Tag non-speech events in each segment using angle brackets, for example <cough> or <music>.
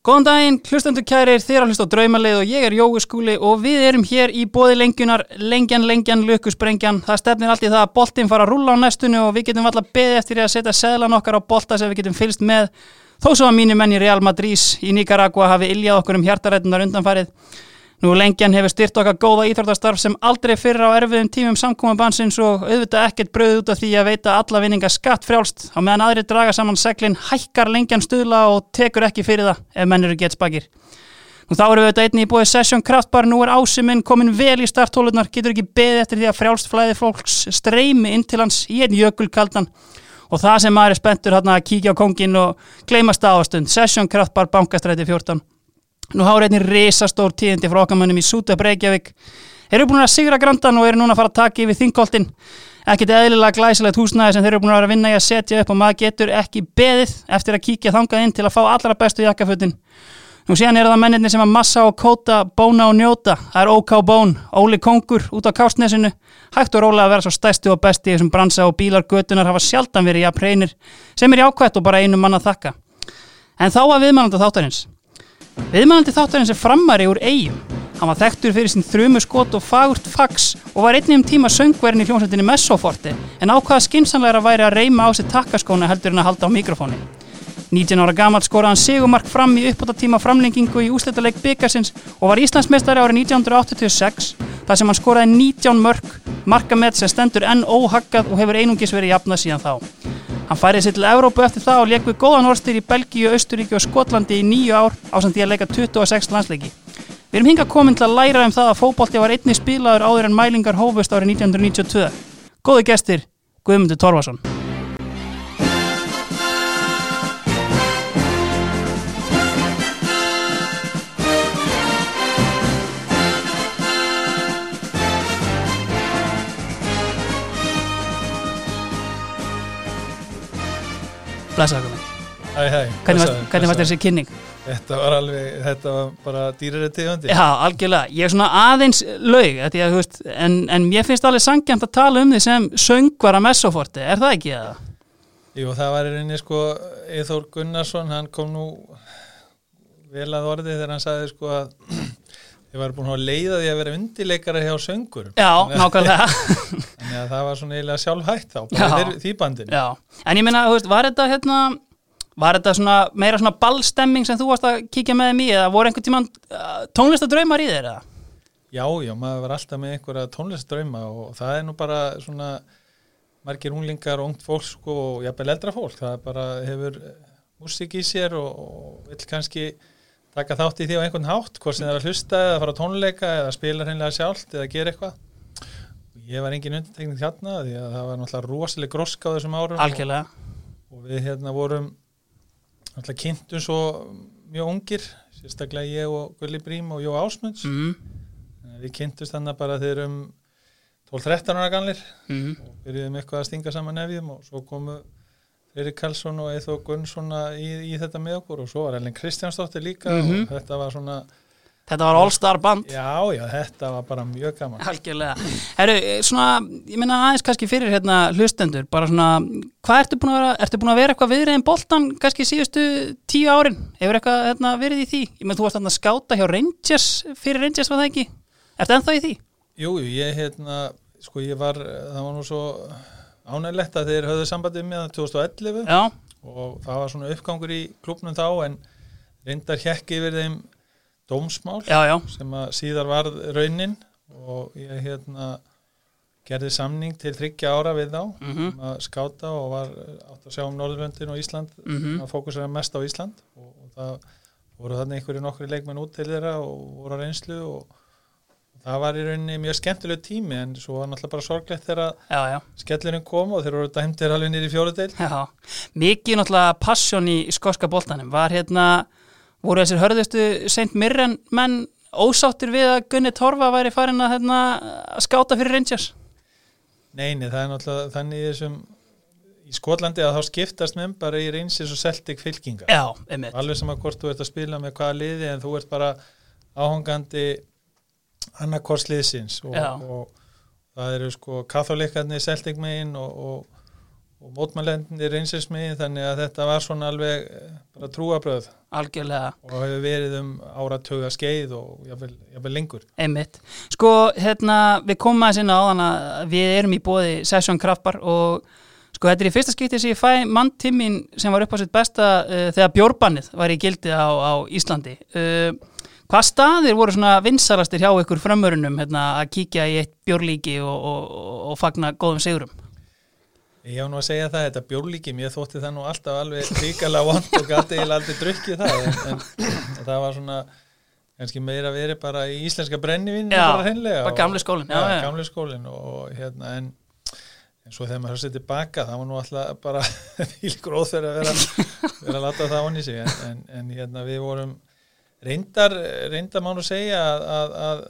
Góðan daginn, hlustendur kærir, þér að hlusta á draumalið og ég er Jói Skúli og við erum hér í bóði lengjunar, lengjan, lengjan, lukusprengjan. Það stefnir allt í það að boltinn fara að rúla á næstunni og við getum alltaf beðið eftir að setja seðlan okkar á bolta sem við getum fylst með. Þó svo að mínir menn í Real Madrid í Nicaragua hafi iljað okkur um hjartarættunar undanfarið. Nú lengjan hefur styrt okkar góða íþróttastarf sem aldrei fyrir á erfiðum tímum samkómabansins og auðvitað ekkert bröð út af því að veita alla vinninga skatt frjálst á meðan aðri draga saman seglinn, hækkar lengjan stuðla og tekur ekki fyrir það ef menn eru gett spakir. Nú þá eru við auðvitað einni í búið Session Kraftbar, nú er ásiminn komin vel í starthólunar, getur ekki beðið eftir því að frjálst flæði fólks streymi inn til hans í einn jökulkaldan. Og það sem maður er spenntur hérna að kíkja á kongin og gleymast á ástund, Session Kraftbar, bankastræti 14. Nú hára einnig risastór tíðindi frá okkamönnum í Súta Breykjavík. Þeir eru búin að sigra grandan og eru núna að fara að taka yfir þingkoltin. Ekkert eðlilega glæsilegt húsnæði sem þeir eru búin að vera að vinna í að setja upp og maður getur ekki beðið eftir að kíkja þangað inn til að fá allra bestu jakkafutin. Nú síðan eru það menninni sem að massa og kóta, bóna og njóta. Það er OK Bón, Óli Kongur út á Kástnesinu. Hægt og rólega að vera svo stæstu og besti í þessum bransa og bílar götunar hafa sjaldan verið jafn reynir sem er jákvætt og bara einu mann að þakka. En þá að viðmælanda þáttarins. Viðmælandi þáttarins er frammari úr eigum. Hann var þekktur fyrir sín þrjumu skot og fagurt fax og var einnig um tíma söngverðin í hljómsveitinni Messoforti en ákvaða skinsanlegra væri að reyma á sér takkaskóna heldur en að halda á mikrofóni. 19 ára gamalt skoraði hann segumark fram í uppbóta tíma framlengingu í úsletaleg byggarsins og var Íslandsmeistari árið 1986 þar sem hann skoraði 19 mörg, markamett sem stendur enn óhaggað og hefur einungis verið jafnað síðan þá. Hann færið sér til Evrópu eftir það og leik við góðan orðstyr í Belgíu, Östuríki og Skotlandi í nýju ár ásand því að leika 26 landsleiki. Við erum hinga komin til að læra um það að fókbólti var einni spilaður áður en mælingar hófust árið 1992. Góði gestir, Guðmundur Torfarsson. Hæ. Hvernig var, hvernig var þessi kynning? Þetta var alveg, þetta var bara dýrari tegandi. Já, algjörlega. Ég er svona aðeins laug, að, veist, en, en ég finnst alveg sangjant að tala um því sem söngvara messoforti. Er það ekki það? Jú, það var í reyni sko Eithór Gunnarsson, hann kom nú vel að orði þegar hann sagði sko að ég var búin að leiða því að vera undileikara hjá söngur. Já, nákvæmlega. <laughs> <laughs> Þannig að það var svona eiginlega sjálfhætt þá, bara því bandin. Já, en ég minna, var þetta hérna, var þetta svona meira svona ballstemming sem þú varst að kíkja með mér eða voru einhvern tíman uh, tónlistadraumar í eða? Já, já, maður var alltaf með einhverja tónlistadrauma og það er nú bara svona margir unglingar og ungt fólk sko, og jafnvel eldra fólk, það bara hefur músik í sér og, og vil kannski taka þátt í því á einhvern hátt, hvort sem það er að hlusta eða fara á tónleika eða spila hreinlega sjálft eða gera eitthvað. Ég var engin undirtekning hérna því að það var náttúrulega rosalega groska á þessum árum. Og, og við hérna vorum náttúrulega kynntum svo mjög ungir, sérstaklega ég og Gulli Brím og Jó Ásmunds. Mm. Við kynntumst þannig bara þegar um 12-13 ára ganlir Mm. og byrjuðum eitthvað að stinga saman nefjum og svo komu Freyri Karlsson og Eithó Gunnsson í, í þetta með okkur og svo var Ellen Kristjánsdóttir líka Mhm. og þetta var svona, Þetta var All Star band. já, já, þetta var bara mjög gaman. Algjörlega. Herru, svona, ég meina aðeins kannski fyrir hérna hlustendur, bara svona, hvað ertu búin að vera, ertu búin að vera eitthvað viðriðin boltan kannski síðustu tíu árin? Hefur eitthvað hérna, verið í því? Ég meina, þú varst að skáta hjá Rangers, fyrir Rangers var það ekki? Ertu ennþá í því? Jú, jú, ég hérna, sko ég var, það var nú svo ánægilegt að þeir höfðu sambandið með 2011 Já, og það var svona uppgangur í klubnum þá en reyndar hjekk yfir þeim dómsmál já, sem að síðar varð raunin. Og ég hérna gerði samning til þryggja ára við þá Mm um að skáta og var átt að sjá um Norðurlöndin og Ísland Mhm. að fókusera mest á Ísland. Og, og það voru þannig einhverju nokkri leikmenn út til þeirra og voru á reynslu og það var í rauninni mjög skemmtileg tími en svo var náttúrulega bara sorglegt þegar skellurinn kom og þeir voru dæmtir alveg nýri fjóruðdeil Já, mikið náttúrulega passion í skoska boltanum. Var hérna, voru þessir hörðustu St. Mirren menn ósáttir við að Gunni Torfa væri farin að, hérna, að skáta fyrir Rangers? Neini, það er náttúrulega þannig þessum í Skotlandi að þá skiptast menn bara í reynsis og Celtic fylkinga Já, alveg sama hvort þú ert að spila með hvaða liði en þú ert bara áhangandi annarkorsliðsins og, og það eru sko katholikarnir Celtic megin og, og, og mótmælendir einsins mig þannig að þetta var svona alveg eh, bara trúabröð algjörlega og hefur verið um áratöga skeið og jáfnvel lengur Einmitt. Sko, hérna, við komum aðeins inn á þann að við erum í bóði Session Kraftbar og sko, þetta er í fyrsta skipti sem ég fæ manntimmin sem var upp á sitt besta uh, þegar bjórbannið var í gildi á, á Íslandi. Uh, hvað staðir voru svona vinsalastir hjá ykkur framörunum hérna, að kíkja í eitt bjórlíki og, og, og fagna góðum sigurum? Ég á nú að segja það, þetta bjórlíki, mér þótti það nú alltaf alveg ríkala vond og gæti ég aldrei drukkið það en, en það var svona kannski meira verið bara í íslenska brennivinni Já, bara hreinlega bara gamli skólinn, já, já, já. gamli skólinn og hérna en, en svo þegar maður höfði tilbaka það var nú alltaf bara <laughs> fílgur óþverð að vera, vera að láta það onni sig en, en, en hérna við vorum reyndar, reyndar mánu segja að, að, að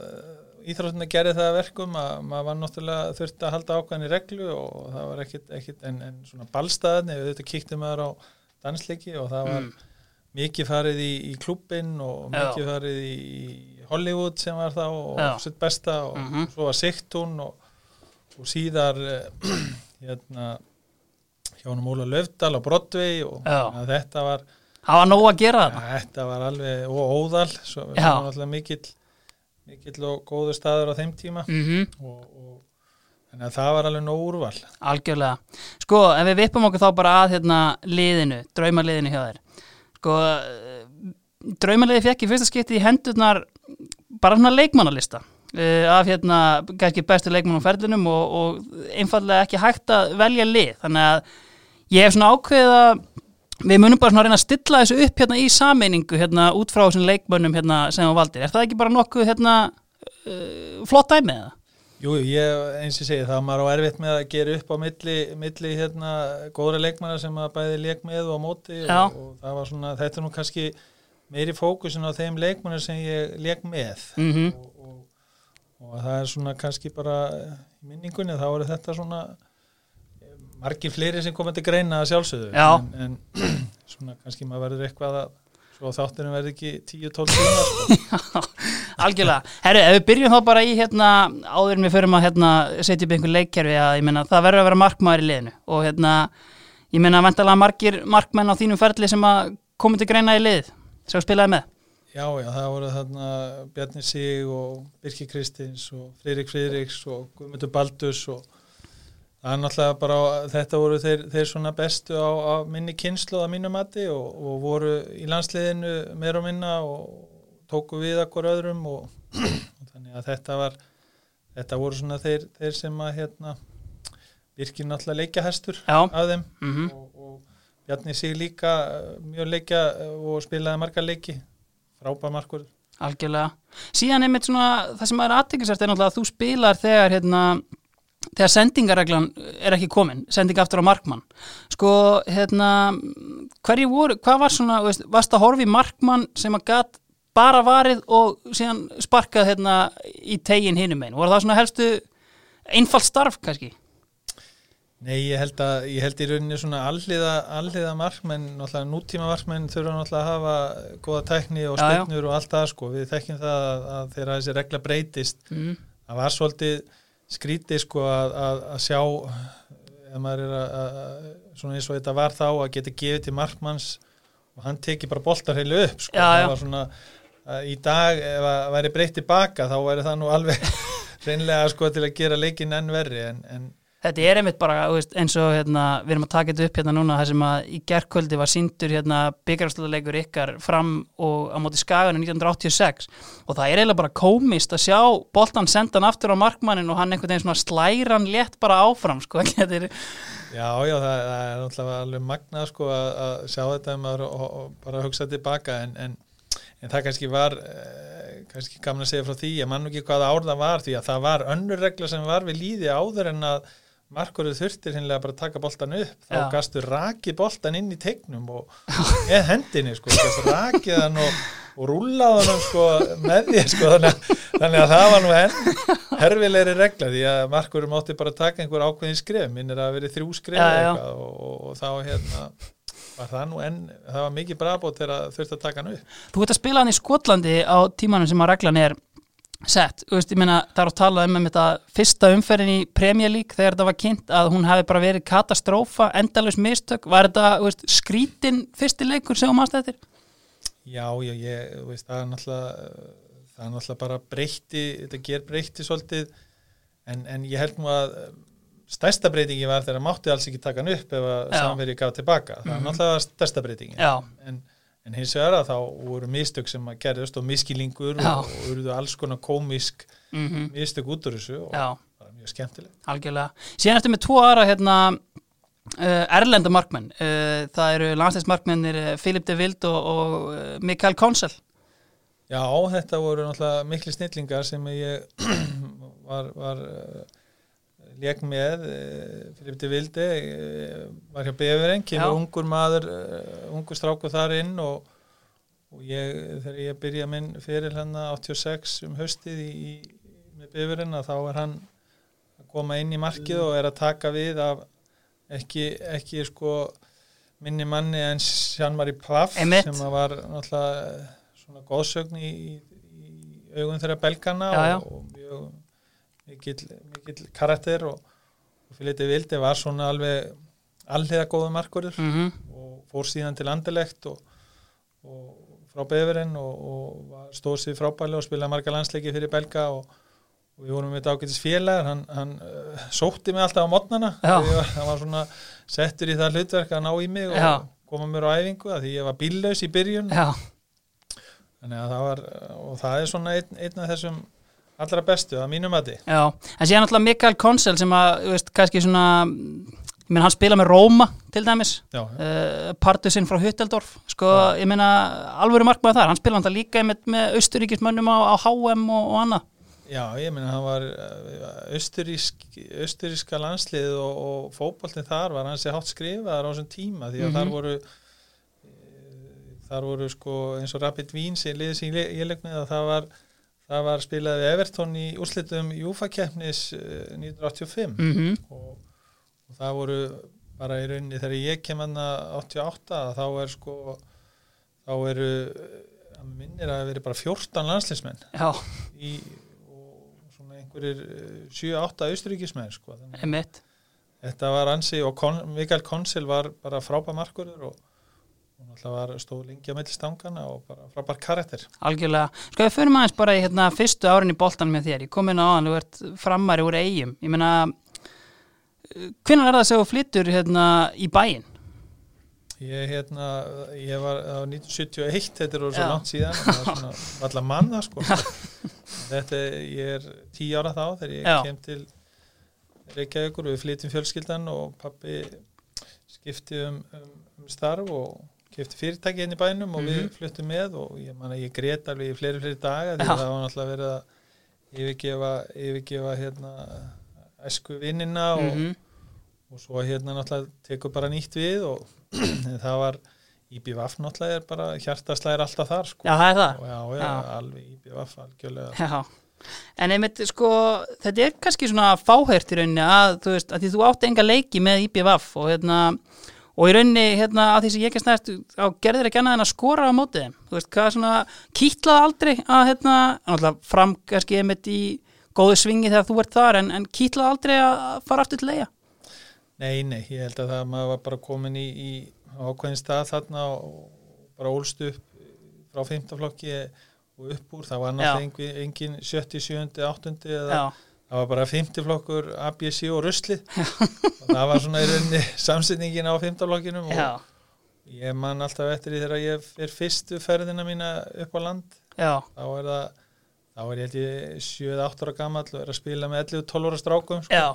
íþróttina gerði það að verkum að maður var náttúrulega þurfti að halda ákvæðan í reglu og það var ekkit, ekkit en, en svona ballstaðni, við þetta kíktum maður á dansleiki og það var mikið farið í, í klubbin og Já. mikið farið í Hollywood sem var þá og Já. sitt besta og Mhm. svo var Sigtún og, og síðar eh, <clears throat> hérna hjá honum Óla Löfdal á Broadway og Já. þetta var Það var nóg að gera þetta. þetta var alveg og óðal svo var alltaf mikill mikill og góður staður á þeim tíma Mm og, og þannig að það var alveg nóg úrval Algjörlega. Sko, ef við vippum okkur þá bara að hérna liðinu, draumaliðinu hjá þér. Sko, eh, draumaliði fekk í fyrsta skipti í hendurnar bara svona leikmannalista uh, af hérna, kannski bestu leikmannum ferlinum og, og einfallega ekki hægt að velja lið. Þannig að ég hef svona ákveðið að við munum bara svona að reyna að stilla þessu upp hérna í sameiningu hérna út frá þessum leikmönnum hérna sem þú valdir. Er það ekki bara nokkuð hérna uh, flott dæmið það? Jú, ég eins og segi það að maður á erfitt með að gera upp á milli, milli hérna, góðra leikmanna sem að bæði leik með og á móti og, og það var svona, þetta er nú kannski meiri fókusin á þeim leikmanna sem ég leik með Mm og, og, og það er svona kannski bara minningunni þá er þetta svona margir fleiri sem komið til greina að sjálfsögðu Já. en, en <clears throat> svona kannski maður verður eitthvað að svo þáttunum verður ekki 10-12 tíma sko. <laughs> Algjörlega. Herru, ef við byrjum þá bara í hérna, áður en við förum að hérna, setja upp einhver leikkerfi að ég meina það verður að vera markmaður í liðinu og hérna, ég meina vantalega margir markmenn á þínum ferli sem að komið til greina í lið sem spilaði með. Já, já, það voru þarna Bjarni Sig og Birki Kristins og Friðrik Friðriks og Guðmundur Baldus og það er náttúrulega bara, þetta voru þeir, þeir svona bestu á, á minni kynslu að mínu mati og, og voru í landsliðinu meira og minna og tóku við okkur öðrum og, og þannig að þetta var, þetta voru svona þeir, þeir sem að hérna Birki náttúrulega leikja hestur Já. af þeim Mm og, og Bjarni Sig líka eh, mjög leikja eh, og spilaði marga leiki frábær markur Algjörlega. Síðan einmitt svona, það sem er aðteklisvært er náttúrulega að þú spilar þegar hérna, þegar sendingareglan er ekki komin, sending aftur á markmann. Sko, hérna, hverju voru, hvað var svona, veist, varst að horfi markmann sem að gat bara varið og síðan sparkað hérna í tegin hinum einn? Voru það svona helstu einfalt starf kannski? Nei, ég held að ég held í rauninni svona alliða, alliða markmenn, náttúrulega nútíma markmenn þurfa náttúrulega að hafa góða tækni og stefnur og allt það sko við þekkjum það að, að þegar þessi regla breytist Mm. það var svolítið skrítið sko að, að, að sjá ef maður er að, að svona eins og þetta var þá að geta gefið til markmanns og hann teki bara boltar heilu upp sko, Já, já. það var svona í dag ef að væri breytt tilbaka þá væri það nú alveg <laughs> reynlega sko til að gera leikin enn verri en, en Þetta er einmitt bara veist, eins og hérna, við erum að taka þetta upp hérna núna þar sem að í gerkvöldi var síndur hérna, byggarastöðuleikur ykkar fram og á móti skaganu 1986 og það er eiginlega bara komist að sjá boltan sendan aftur á markmannin og hann einhvern veginn svona slæran létt bara áfram sko. <laughs> er, Já, já, það, það er náttúrulega alveg magnað sko að, að sjá þetta um að og, og bara hugsa tilbaka en, en, en það kannski var eh, kannski gaman að segja frá því, ég man nú ekki hvaða ár það var því að það var önnur regla sem var við líði áður en að markurðu þurftir hinnlega bara að taka boltan upp. Þá Já. gastu rakið boltan inn í tegnum og eða hendinni sko, rakið hann og, og rúlaði hann sko með því sko. Þannig að, þannig að það var nú enn herfilegri regla því að markurðu mátti bara taka einhver ákveðin skref. Minn er að verið þrjú skref já. eitthvað og, og, og þá hérna var það nú enn, það var mikið brabót þegar þurfti að taka hann upp. Þú ert að spila hann í Skotlandi á tímanum sem að reglan er sett, þú veist, ég meina það er að tala um, um þetta fyrsta umferðin í Premier League þegar þetta var kynnt að hún hefði bara verið katastrófa, endalus mistök var þetta, þú veist, skrítin fyrsti leikur sem hún mannst eftir? Já, já, ég, þú veist, það er náttúrulega það er náttúrulega bara breytti þetta ger breytti svolítið en, en ég held nú að stærsta breytingi var þegar mátti alls ekki taka hann upp ef að Já. samverið gaf tilbaka það er Mhm. náttúrulega stærsta breytingi Já. en, en hins vegar að þá voru mistök sem að gerðust og miskilingur og, og urðu alls konar komisk Mm mistök út úr þessu og Já, það er mjög skemmtilegt algjörlega. Síðan eftir með tvo aðra hérna uh, erlenda markmenn. Uh, það eru landstæðsmarkmennir uh, Philip de Wild og, og uh, Mikael Konsel. Já, þetta voru náttúrulega mikli snillingar sem ég <clears throat> var, var leik með uh, Filip de Vilde uh, var hjá Befurinn, kemur ungur maður uh, ungur stráku þar inn og, og ég, þegar ég byrja minn fyrir hann 86 um haustið í, í, með Befurinn að þá er hann að koma inn í markið og er að taka við af ekki, ekki sko minni manni en Sjanmari Pfaff Einmitt. sem að var náttúrulega eh, svona góðsögn í, í, augum þeirra belgana Já, já. og mjög mikill, mikill karakter og, og Filipe Vildi var svona alveg alliða góða markurður Mm og fór síðan til andilegt og, og frá Befurinn og, og stóð sér frábæli og spilaði marga landsleiki fyrir belga og, við vorum með þetta ágætis félagar. Hann, hann uh, sótti mig alltaf á modnana hann var svona settur í það hlutverk að ná í mig og Já. koma mér á æfingu að því ég var bíllaus í byrjun. Já, þannig að það var og það er svona einn, einn af þessum allra bestu að mínum að já. En síðan náttúrulega Mikael Konsel sem að, veist, kannski svona, ég meina hann spila með Róma til dæmis. já, uh, partusinn frá Hutteldorf sko, ég meina, alvöru markmaður þar hann spila hann líka með, með austuríkismönnum á, á HM og, og annað Já, ég meina hann var austurísk, austuríska landslið og, og fótboltin þar var hans hátt skrifaðar á þessum tíma því að Mhm. þar voru eh, þar voru sko eins og Rapid Vín sem liðið sem ég ég leik með að það var það var spilaði við Everton í úrslitum Júfa-keppnis 1985 mm -hmm. og, og það voru bara í rauninni þegar ég kem hann 88 þá er sko þá eru að minnir að það veri bara 14 landsliðsmenn já, í, og svona einhverjir 7-8 austuríkismenn sko. Að þetta var ansi og Kon, Mikael Konsil var bara frábær markurður og hún alltaf var stóð lengi á melli stangana og bara frábær karakter. Algjörlega, sko við förum aðeins bara í hérna, fyrstu árin í boltan með þér, ég kom inn á hann þú ert framari úr eigum, ég meina hvenær er það sem þú flyttur hérna í bæinn? ég hérna, ég var á 1971, þetta er svo langt síðan það er allar <laughs> manna sko. Þetta, ég er 10 ára þá þegar ég Já. kem til Reykjavíkur. Við flytjum fjölskyldan og pappi skipti um, um, um starf og kefti fyrirtæki inn í bænum og við Mhm. fluttum með og ég ég grét alveg í fleiri fleiri daga því Já. að það var náttúrulega verið að yfirgefa, yfirgefa hérna æsku vinnina og, Mhm. og svo hérna náttúrulega tekur bara nýtt við og <clears throat> það var IBVF náttúrulega er bara hjartaslæðir alltaf þar sko. Já, það er það já, já, Já. alveg IBVF algjörlega Já, en einmitt sko, þetta er kannski svona fáhært í rauninni að þú veist, að því þú átti enga leiki með IBVF og hérna og í rauninni, hérna, að því sem ég ekki snært á gerðir ekki annað en að skora á mótið þú veist, hvað svona, kýtlaði aldrei að hérna, náttúrulega fram kannski einmitt í góðu svingi þegar þú ert þar en, en kýtlaði aldrei að fara aftur til leia Nei, nei, ég held að það maður var bara komin í, í ákveðin stað þarna og bara ólst upp frá 15 flokki og upp úr, það var náttúrulega engin, engin 70, 70, 80 eða Já, það var bara 50 flokkur ABC og rusli og það var svona í rauninni samsetningin á 15 flokkinum og já, ég man alltaf eftir því þegar ég er fyrstu ferðina mína upp á land. Já, þá er það þá er ég held ég 7-8 ára gamall og er að spila með 11-12 ára strákum sko. já,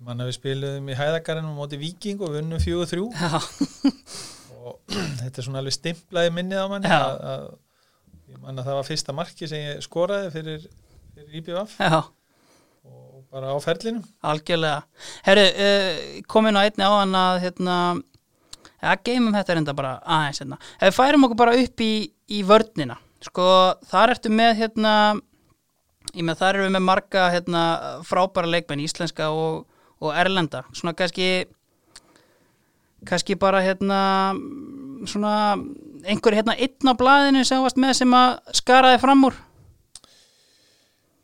mann að við spiluðum í hæðakarinn á móti Viking og vunnum 4-3 já, og þetta er svona alveg stimplaði minnið á manni að, að ég man að það var fyrsta marki sem ég skoraði fyrir, fyrir IBVF já. Og bara á ferlinum. Algjörlega. Herru, uh, komin á einni á hann að hérna, ja, geymum þetta reynda bara aðeins hérna. Ef við færum okkur bara upp í, í vörnina, sko, þar ertu með hérna, ég með þar erum við með marga hérna, frábæra leikmenn, íslenska og, og erlenda, svona kannski kannski bara hérna svona einhver hérna einn á blaðinu sem varst með sem að skaraði fram úr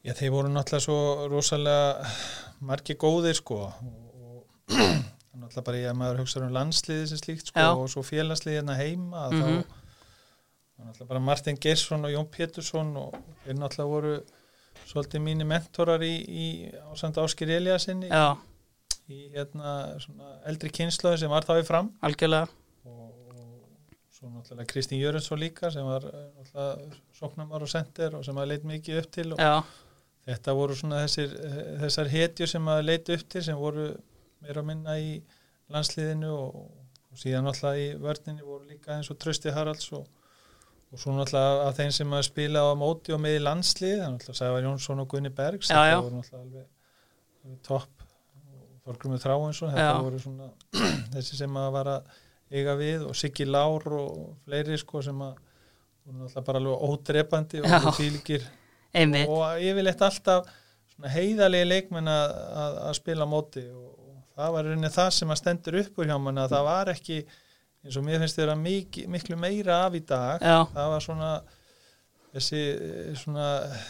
Já, þeir voru náttúrulega svo rosalega margi góðir sko og, <clears throat> náttúrulega bara ég að maður hugsa um landsliði sem slíkt sko Já. og svo félagsliði hérna heima mm Mhm. þá var náttúrulega bara Martin Geirsson og Jón Pétursson og þeir náttúrulega voru svolítið mínir mentorar í, í ásand Áskir Eliassinni í hérna svona eldri kynnslöðu sem var þá í fram algjörlega og, og svo náttúrulega Kristín Jörensson líka sem var eh, náttúrulega sóknarmar og sender og sem að leit mikið upp til og Já, þetta voru svona þessir, þessar hetjur sem að leit upp til sem voru meira að minna í landsliðinu og, og síðan náttúrulega í vörninni voru líka eins og Trösti Haralds og, og svo náttúrulega að þeim sem að spila á móti og með í landslið, er náttúrulega Sævar Jónsson og Gunni Bergs, Já, já. þetta voru náttúrulega alveg, alveg topp og Þorgrumur Þráinsson, þetta Já. voru svona <clears throat> þessi sem að vara eiga við og Siggi Lár og fleiri sko sem að voru náttúrulega bara alveg ódrepandi og Já. Einmitt. Og yfirleitt alltaf heiðalegi leikmenn að, að, að spila móti. Og, og það var rauninni það sem að stendur upp úr hjá mann að það var ekki eins og mér finnst þeirra miklu, miklu meira af í dag. Já, það var svona þessi eh, svona eh,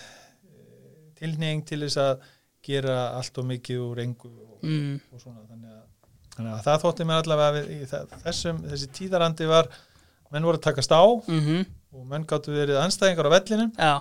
tilneying til þess að gera allt og mikið úr engu og, mm, og svona. Þannig að, þannig að það þótti mér allavega við, þessum, þessi tíðarandi var menn voru að takast á mhm, og menn gáttu verið anstæðingar á vellinum. Já,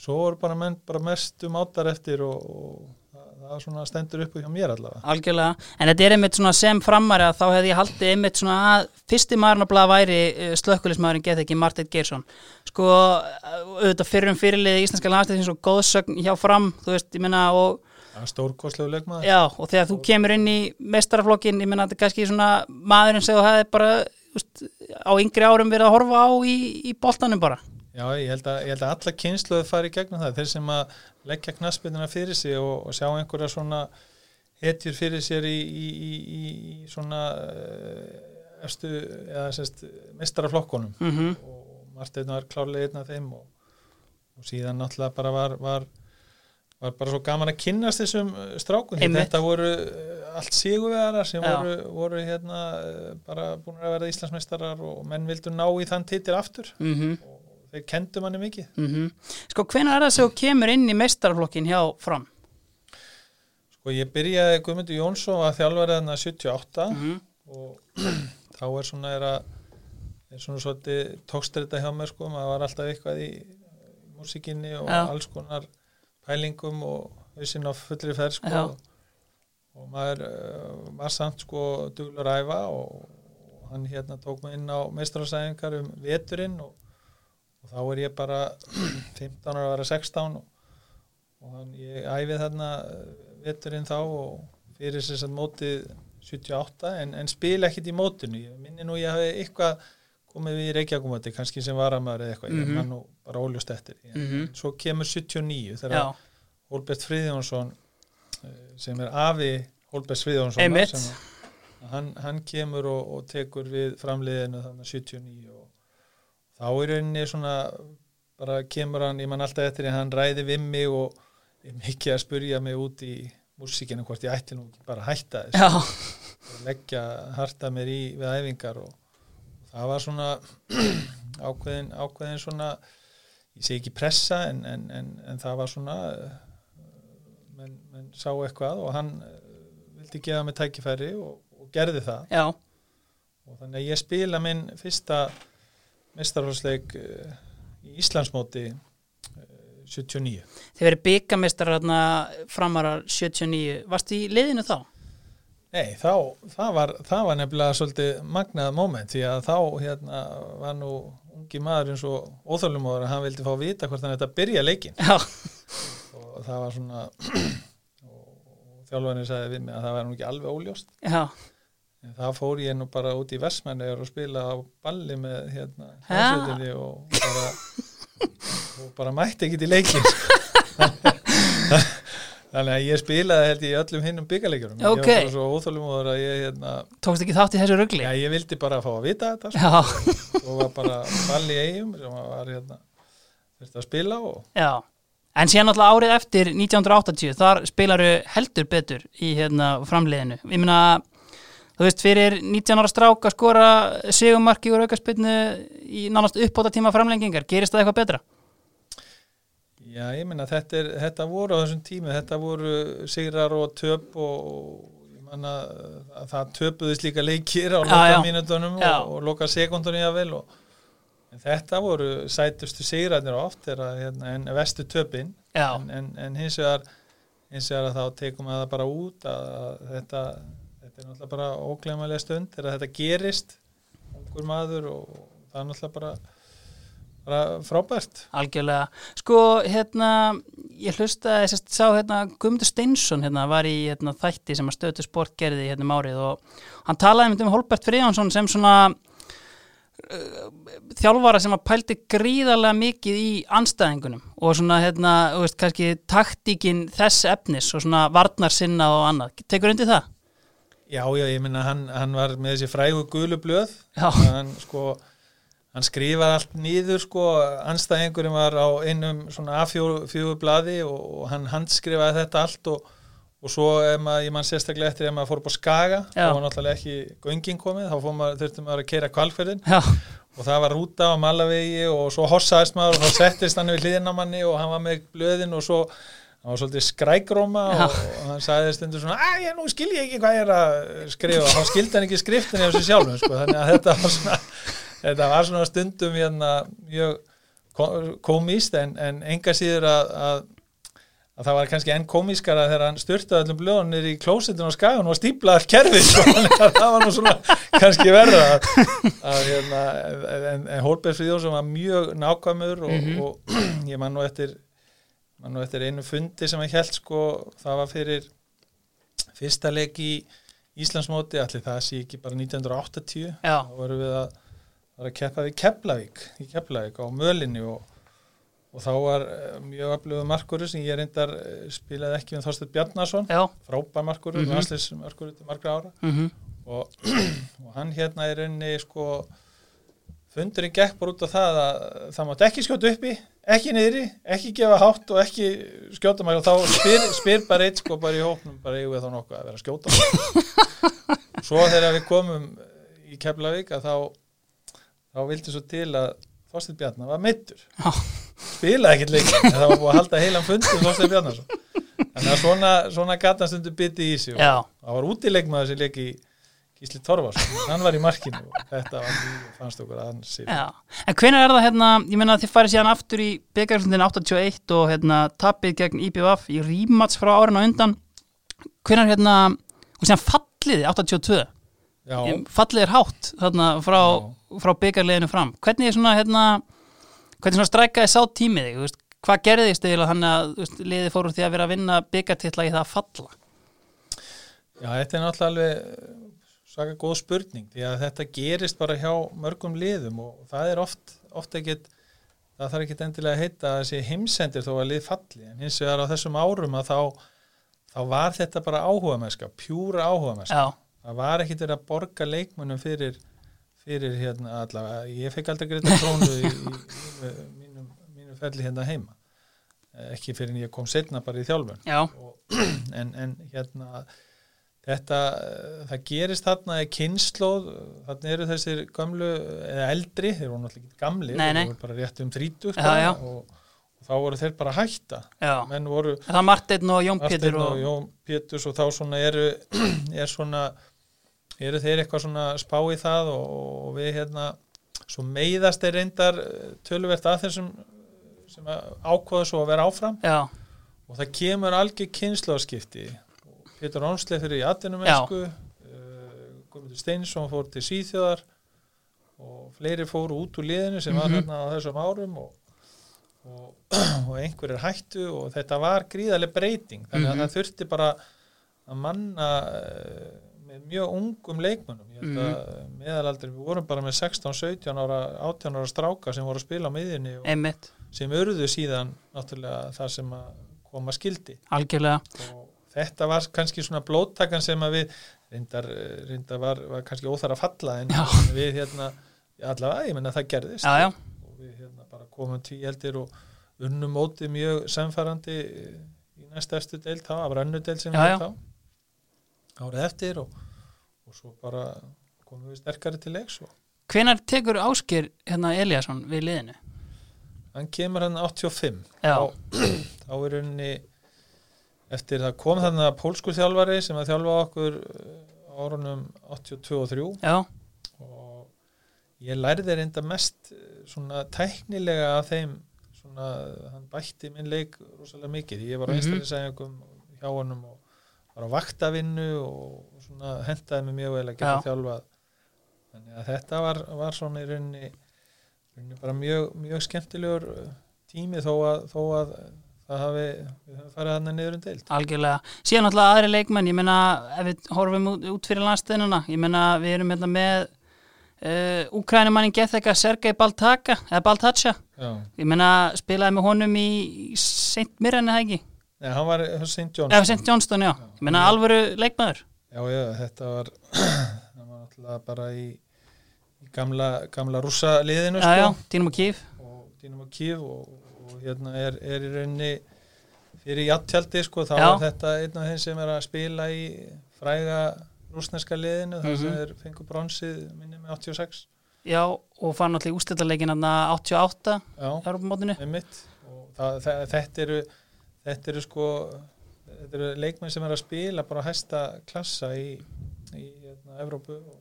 svo voru bara menn bara mest um áttar eftir og, og það, svona stendur upp hjá mér allavega. Algjörlega. En þetta er einmitt svona sem framari að þá hefði ég haldið einmitt svona að fyrsti maðurinn að blaða væri slökkulismæðurinn get ekki Martin Geirsson. Sko auðvitað fyrrum fyrirlið í íslenska landstæð eins og góðsögn hjá fram þú veist, ég meina og það stórkostlegu leikmaður. Já, og þegar þú kemur inn í mestaraflokkin, ég meina þetta er kannski svona maðurinn sem þú hefði bara úst, á yngri árum verið að horfa á í, í boltanum bara já ég held að, að alla kynsluðu fari gegnum það. Þeir sem að leggja knaspinuna fyrir sig og, og sjá einhverja svona hetjur fyrir sér í, í, í, í, svona uh, efstu, eða sérst mestaraflokkunum mm og Marteinn var klárlega einn af þeim og, og síðan náttúrulega bara var, var, var bara svo gaman að kynnast þessum því Einmitt. þetta voru uh, allt sigurvegarar sem Já. voru, voru hérna bara búin að verða Íslandsmeistarar og menn vildu ná í þann titil aftur. Mm og þeir kendu manni mikið -hmm. Sko, hvenær er það sem kemur inn í mestaraflokkin hjá fram? sko ég byrjaði Guðmundur Jónsson var þjálfarið þarna 78 Mm og <clears throat> þá er svona er að er svona svolítið tókstrita hjá mér sko, maður var alltaf eitthvað í músikinni og Já. alls konar pælingum og hausinn á fullri ferð sko Já. og maður uh, var samt sko duglur að æfa og, hann hérna tók mig inn á meistrasæðingar um veturinn og, og þá er ég bara <clears throat> 15 ára að vera 16 og, og hann, ég æfið þarna eh, veturinn þá og fyrir þess að mótið 78 en, en spila ekkit í mótinu ég minni nú ég hafi eitthvað komið við í Reykjavíkumóti, kannski sem varamæður eða eitthvað, ég Mhm. man nú bara óljóst eftir en, Mhm. svo kemur 79 þegar Já, Hólbert Friðjónsson eh, sem er afi Hólbert Friðjónsson Einmitt. hann, hann kemur og, og tekur við framliðinu þannig 79 og þá er rauninni svona bara kemur hann, ég man alltaf eftir en hann ræði við mig og er mikið að spurja mig út í músíkinu hvort ég ætti nú bara að hætta þess og leggja harta mér í við æfingar og það var svona <clears throat> ákveðin, ákveðin svona ég segi ekki pressa en, en, en, en það var svona eh, menn, menn sá eitthvað og hann eh, vildi gefa mig tækifæri og, og gerði það. Já, og þannig að ég spila minn fyrsta mestarhólsleik í Íslandsmóti eh, 79 þið verið byggamestrar hérna framarar 79 Varstu í liðinu þá? Nei, þá, það var, það var nefnilega svolítið magnað moment því að þá hérna var nú ungi maður eins og óþálumóður að hann vildi fá að vita hvort hann þetta byrja leikinn. Já, og það var svona <clears throat> og, þjálfarnir sagði við mig að það var nú ekki alveg óljóst. Já, það fór ég nú bara út í Vestmanni og spila á balli með hérna hljómsveitinni og bara og bara mætti ekkit í leikinn <laughs> þannig að ég spilaði held ég öllum hinnum byggarleikjurum Ok. ég var svo óþálumóður að ég hérna tókst ekki þátt í þessu rugli? Já, ég vildi bara fá að vita þetta sko. Og var bara ball í eigum sem var hérna að spila og já En síðan náttúrulega árið eftir 1980 þar spilaru heldur betur í hérna framliðinu. Ég meina þú veist, fyrir 19 ára strák að skora sigumarki úr aukarspilnu í nánast uppbóta tíma framlengingar, gerist það eitthvað betra? Já, ég minna þetta, er, þetta voru á þessum tími, þetta voru sigrar og töp og ég manna að það töpuðist líka leikir á loka mínutunum og, og loka sekundunum jável og en þetta voru sætustu sigrarnir oft er að, hérna, en vestu töpin. En, en, en hins vegar hins vegar að þá tekum við það bara út að, að þetta, þetta er náttúrulega bara óglemalega stund að þetta gerist ungur maður og það er náttúrulega bara, bara frábært algjörlega. Sko, hérna, ég hlustaði, sérst, sá hérna, Guðmundur Steinsson hérna, var í hérna, þætti sem að stötu sport gerði hérna um árið og hann talaði um Holbert Friðjónsson sem svona uh, þjálfara sem að pældi gríðarlega mikið í anstæðingunum og svona, hérna, þú veist, kannski taktíkin þess efnis og svona varnarsinna og annað. Tekur undir það? Já, já, ég minna hann, hann var með þessi frægu gulu blöð. Já. hann sko hann skrifaði allt nýður sko anstæðingurinn var á einum svona A4 blaði og, og hann handskrifaði þetta allt og, og svo maður, ég mann sérstaklega eftir ef maður fór upp á Skaga þá var náttúrulega ekki göngin komið þá maður, þurfti maður að keira kvalferðin og það var rúta á Malavegi og svo hossaðist maður og þá settist hann við hliðina á manni og hann var með blöðin og svo hann var svolítið skrækróma og, og hann sagði stundur svona að ég nú skil ég ekki hvað ég er að skrifa og hann skildi hann ekki skriftinni af sér sjálfum sko. þannig að þetta var svona þetta var svona stundum hérna komíst en, en enga síður að, að, að það var kannski enn komískara þegar hann styrtaði öllum blöðunir í klósitun og skagan og stíplaði kerfið sko. <laughs> Það var nú svona kannski verða hérna, en, en Hólberg Fríðjónsson var mjög nákvæmur og, Mhm. og <clears throat> ég man nú eftir man nú eftir einu fundi sem hann held sko, það var fyrir fyrsta leik í Íslandsmóti allir það sé ekki bara 1980 já, þá vorum við að, var að keppa við Keflavík í Keflavík á mölinni og, og þá var eh, mjög aflöfu markurur sem ég reyndar eh, spilaði ekki með Þorsteinn Bjarnason. Já, frábær markurur, Mhm. mm -hmm. markurur til margra ára. Mhm, og, <clears throat> og hann hérna er rauninni sko fundurinn gekk bara út á það að það mátt ekki skjóta uppi, ekki niðri ekki gefa hátt og ekki skjóta maður og þá spyr, spyr bara eitt sko bara í hóknum, bara eigum við þá nokkuð að vera skjóta <laughs> svo þegar við komum í Keflavík að þá þá vildi svo til að Þorsteinn Bjarnar var meittur Já. spilaði ekkert leik en það var búið að halda heilan fundi um Þorsteinn Bjarnarsson þannig að svona, svona gatan stundu bytti í sig og það var útileikmaður sem leik í Gísli Torfarsson, hann var í markinu og þetta var mjög, fannst okkur að hann já. En hvenær er það hérna, ég meina að þið farið síðan aftur í byggarslundin 81 og hérna tapið gegn IBVF í rímats frá árin á undan. Hvenær hérna, og síðan falliði 82, já, fallið er hátt þarna frá, frá byggarleginu fram. Hvernig er svona hérna, hvernig svona strækaði sá tímið þig, veist, hvað gerðist eða hann að þú veist, liðið fór úr því að vera að vinna byggartitla í það að falla? já, þetta er náttúrulega alveg svaka góð spurning því að þetta gerist bara hjá mörgum liðum og það er oft, oft ekkit það þarf ekkit endilega að heita að þessi heimsendir þó að lið falli. En hins vegar á þessum árum að þá þá var þetta bara áhuga mennska, pjúra áhuga Já, það var ekkit verið að borga leikmunum fyrir, fyrir hérna allavega, ég fekk aldrei greita krónu í, í, í mínum, mínum ferli hérna heima. Ekki fyrir en ég kom setna bara í þjálfun. Já, og, <clears throat> en, en hérna þetta, eh, það gerist þarna í kynnslóð, þarna eru þessir gamlu, eða eldri, þeir voru náttúrulega ekki gamli, Nei, nei. þeir voru bara rétt um 30 Já, já. Og, og þá voru þeir bara hætta. Menn voru Það er Marteinn og Jón Pétur og og... Jón Péturs og þá svona eru <clears throat> er svona eru þeir eitthvað svona spá í það og, og við hérna svo meiðast þeir reyndar eh, töluvert að þessum sem ákvaða svo að vera áfram. Já, og það kemur algjör kynnslóðskipti Pétur Ónsleif fyrir í atvinnumensku uh, Guðmundur Steinsson fór til Svíþjóðar og fleiri fóru út úr liðinu sem var Mhm. hérna á þessum árum og, og, <clears throat> og einhverjir hættu og þetta var gríðarlega breyting. Þannig að Mhm. það þurfti bara að manna uh, með mjög ungum leikmönnum. Ég held að meðalaldur, við vorum bara með 16, 17 ára 18 ára stráka sem voru að spila á miðjunni og einmitt, sem urðu síðan náttúrulega það sem að koma skildi. Algjörlega. Og þetta var kannski svona blóttakan sem að við reyndar, reyndar var, var kannski óþar að falla en Já. við hérna allavega, ég menna það gerðist Já, já, og við hérna bara komum tvíeldir og unnum mótið mjög samfærandi í næstæstu deild þá, það var önnu deild sem við þá árið eftir og, og svo bara komum við sterkari til leiks og hvenar tekur Áskir hérna Eliasson við liðinu? hann kemur hann 85 Já. þá, <clears throat> þá er rauninni eftir það kom þannig að pólskur þjálfari sem að þjálfa okkur á árunum 82 og 3 já, og ég lærði reynda mest uh, svona tæknilega af þeim svona, hann bætti minn leik rosalega mikið, ég var á Mhm. einstæðin sæðingum hjá honum og var á vaktavinnu og svona hentaði mig mjög vel að geta Já. þjálfað þannig að þetta var, var svona í rauninni, rauninni bara mjög, mjög skemmtilegur tími þó að, þó að það hafi, farið hann niður um deild. Algjörlega. Síðan náttúrulega aðri leikmenn, ég meina ef við horfum út, út fyrir landstöðununa ég meina við erum hérna með uh, Úkrænumannin Getheka Sergei Baltaka eða Baltacha, Já, ég meina spilaði með honum í, St. Mirren eða ekki, Nei, hann var St. John's eða St. Johnston já, ég meina alvöru leikmaður. Já, já, þetta var <clears throat> var náttúrulega bara í, í gamla, gamla rússa liðinu já, já, sko, Dínum og Kíf og Dínum og og, og hérna er, er í rauninni fyrir jattjaldi sko, þá Já. er þetta einn af þeim sem er að spila í fræga rúsneska liðinu þar sem Mhm. þeir fengu bronsið minni með 86 já, og fann ústættaleikin hann 88 Já, Europamótinu einmitt og það, það, þetta eru þetta eru sko þetta eru leikmenn sem er að spila bara á hæsta klassa í, í hérna, Evrópu og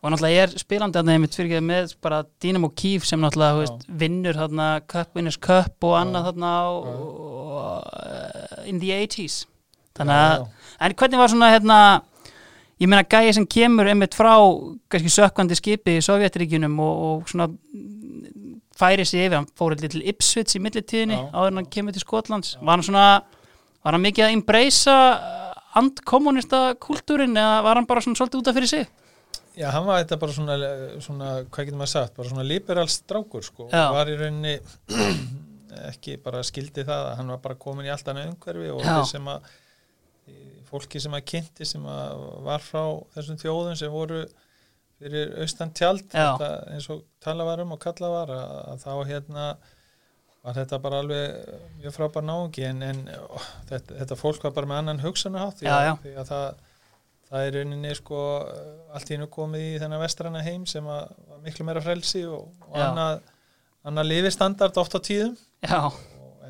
og náttúrulega er spilandi að þeim fyrir með bara og Kíf sem náttúrulega Já. veist, vinnur þarna Cup Winners Cup og annað þarna Já. uh, in the 80s þannig Já, að, já. en hvernig var svona hérna, ég meina gæði sem kemur einmitt frá kannski sökkvandi skipi í Sovjetríkjunum og, og svona mm, færi sig yfir, hann fór eitthvað til Ipswich í millitíðinni Já. áður en hann kemur til Skotlands var hann svona, var hann mikið að embracea andkommunista kultúrin eða var hann bara svona svolítið út af fyrir sig Já, hann var þetta bara svona, svona hvað getur maður sagt, bara svona liberals strákur sko, Já. var í rauninni <clears throat> ekki bara skildi það að hann var bara komin í allt annað umhverfi og þeir sem að fólki sem að kynnti sem að var frá þessum þjóðum sem voru fyrir austan tjald þetta, eins og tala var um og kalla var að, þá hérna var þetta bara alveg mjög frábær náungi en, en ó, þetta, þetta fólk var bara með annan hugsunahátt því, því að það það er rauninni sko allt í hennu komið í þennan vestrana heim sem var miklu meira frelsi og, og annað, annað lifistandard oft á tíðum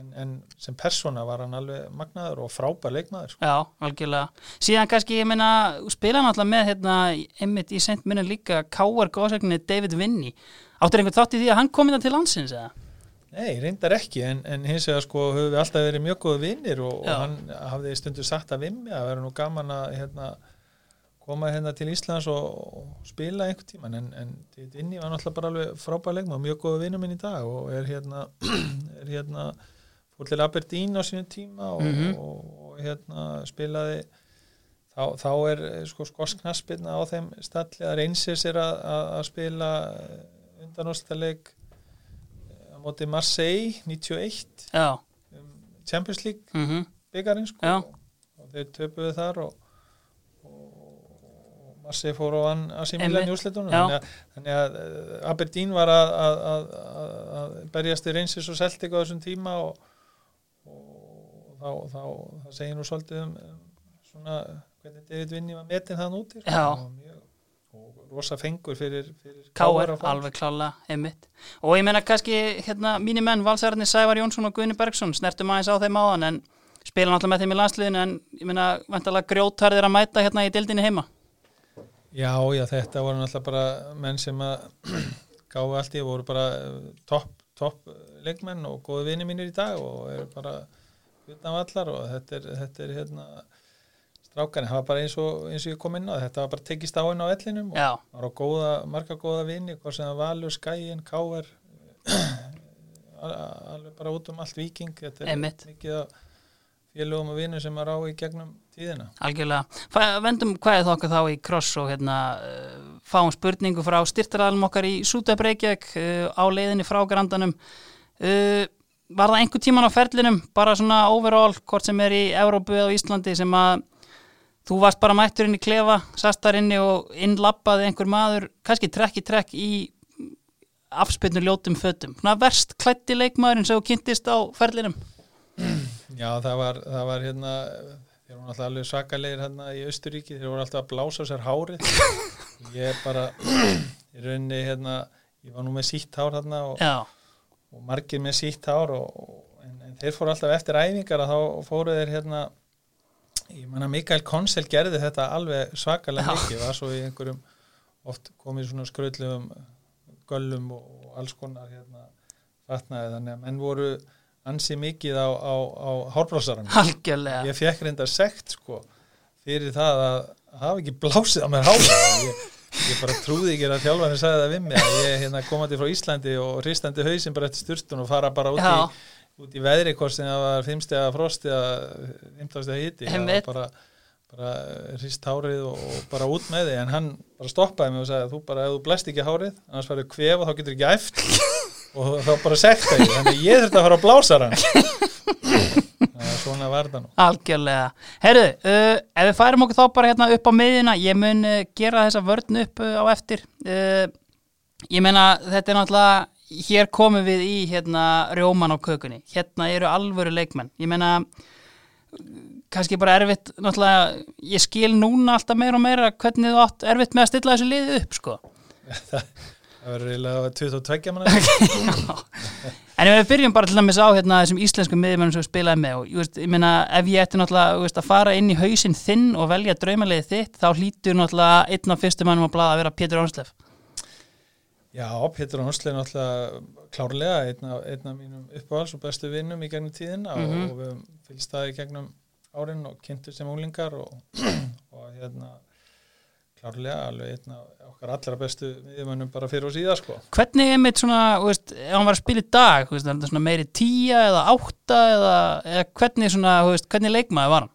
en, en sem persóna var hann alveg magnaður og frábær leikmaður sko. já, algjörlega síðan kannski, ég meina, spila náttúrulega með hérna, einmitt í sent minna líka K.R. góðsögninni David Vinny áttur einhvern þátt í því að hann kom inn til landsins eða? Nei, reyndar ekki en, en hins vegar sko höfum við alltaf verið mjög góða vinnir og, og hann hafði stundu sagt að vimmi að vera nú gaman að hérna, koma hérna til Íslands og, spila einhvern tíman en, en Vinni var náttúrulega bara alveg frábær leikmaður, mjög góða vinnur minn í dag og er hérna, <clears throat> er hérna fór til Aberdeen á sínum tíma og, Mhm. og, og hérna spilaði þá, þá er eh, sko skosknaspirna á þeim stalli að reynsir sér að, að, að spila undanústaleik á móti Marseille 91 já, um, Champions League mhm byggarinn sko Já. og, og þeir töpuðu þar og, og Marseille fór á hann að símilan í Já. þannig að, þannig að eh, Aberdeen var að, að, að, að, berjast í reynsis og Celtic á þessum tíma og, og þá, þá það segir nú svolítið um, um svona hvernig David Vinni var metin þann. Já. og, og rosa fengur fyrir, fyrir K.R. Alveg klála, einmitt og ég meina kannski, hérna, mínir menn valsararnir Sævar Jónsson og Guðni Bergson snertum aðeins á þeim áðan en spila náttúrulega með þeim í landsliðinu en ég meina, vantalega grjótarðir að mæta hérna í dildinni heima Já, já, þetta voru náttúrulega bara menn sem að <clears throat> gáðu allt í, voru bara eh, topp top leikmenn og góði vini mínir í dag og eru bara utan vallar og þetta er, þetta er hérna strákan, það var bara eins og, eins og ég kom inn á þetta var bara tekist á inn á ellinum og það var á góða, marga góða vini hvað sem það valur, skæin, káver <clears throat> alveg bara út um allt viking þetta er Einmitt. mikið af félögum og vinum sem er á í gegnum tíðina. Algjörlega. Vendum hvað er þokka þá í kross og hérna uh, fáum spurningu frá styrtaralum okkar í Sútabreykjak uh, á leiðinni frá grandanum. Uh, Var það einhver tíman á ferlinum bara svona overall, hvort sem er í Európu eða Íslandi sem að þú varst bara mættur inn í klefa, sastar inni og innlappaði einhver maður kannski trekk í trekk í afspilnur ljótum fötum. Svona verst klætti leikmaðurinn sem þú kynntist á ferlinum Já, það var, það var hérna þeir voru alltaf alveg svakalegir hérna í Östuríki, þeir voru alltaf að blása sér hárið. <laughs> Ég bara í rauninni hérna, ég var nú með sítt hár hérna og, og margir með sítt hár og, og, en, en þeir fóru alltaf eftir æfingar að þá fóru þeir hérna ég manna Mikael Konsel gerði þetta alveg svakalega mikið var svo í einhverjum oft komið svona skröðlum göllum og, og alls konar hérna fatnaði þannig að menn voru ansi mikið á, á, á hárblássarann algjörlega. Ég fekk reynda sekt sko fyrir það að hafa ekki blásið á mér hára ég, ég bara trúði ekki að þjálfarnir sagði það við mig að ég hérna komandi frá Íslandi og hristandi hausinn bara eftir styrstun og fara bara út Já. í, út í veðri hvort sem það var fimmstega frost eða fimmtastega hiti það var bara, bara hrist hárið og, og bara út með þig. En hann bara stoppaði mig og sagði þú bara ef þú blæst ekki hárið annars farið kvef og þá getur ekki æft og þá bara sekta ég þannig ég þurfti að fara að blása hann <laughs> svona nú Algjörlega. Herðu, uh, ef við færum okkur þá bara hérna upp á miðjuna, ég mun uh, gera þessa vörn upp uh, á eftir. Ég meina, þetta er náttúrulega, hér komum við í hérna rjóman á kökunni. Hérna eru alvöru leikmenn. Ég meina, kannski bara erfitt, náttúrulega, ég skil núna alltaf meira og meira hvernig þú átt erfitt með að stilla þessu liði upp, sko. <laughs> það verður eiginlega 22 manna En ef við byrjum bara til dæmis á hérna, þessum íslensku miðjumennum sem við spilaði með og veist, ég meina ef ég ætti náttúrulega veist, að fara inn í hausinn þinn og velja draumalegi þitt þá hlýtur náttúrulega einn af fyrstu mannum að blaða að vera Pétur Ónslef. Já, Pétur er náttúrulega klárlega einn af, einn af mínum uppáhals og bestu vinnum í gegnum tíðina Mhm. og við fylgst það í gegnum árin og kynntu sem unglingar og, <clears throat> og hérna klárlega alveg einn af okkar allra bestu miðjumönnum bara fyrir og síðar sko. Hvernig er mitt svona, veist, ef hann var að spila í dag, veist, er þetta meiri tíja eða átta eða, eða hvernig svona, veist, hvernig leikmaði var hann?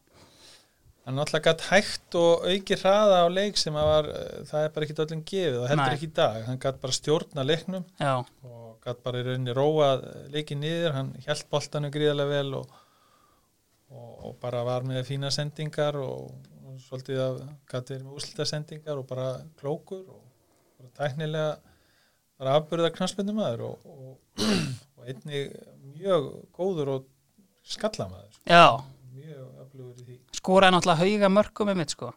Hann náttúrulega gætt hægt og auki hraða á leik sem var, eh, það er bara ekki öllum gefið og heldur Nei. ekki í dag. Hann gætt bara stjórna leiknum Já, og gætt bara í rauninni róa leikið niður, hann hjælt boltanu gríðarlega vel og, og, og bara var með fína sendingar og svolítið að gætt verið með úslita sendingar og bara klókur og bara tæknilega bara afbyrða knarspindum maður og, og, og einnig mjög góður og skallamaður já, mjög aflugur í því skoraði náttúrulega hauga mörgum mitt, sko.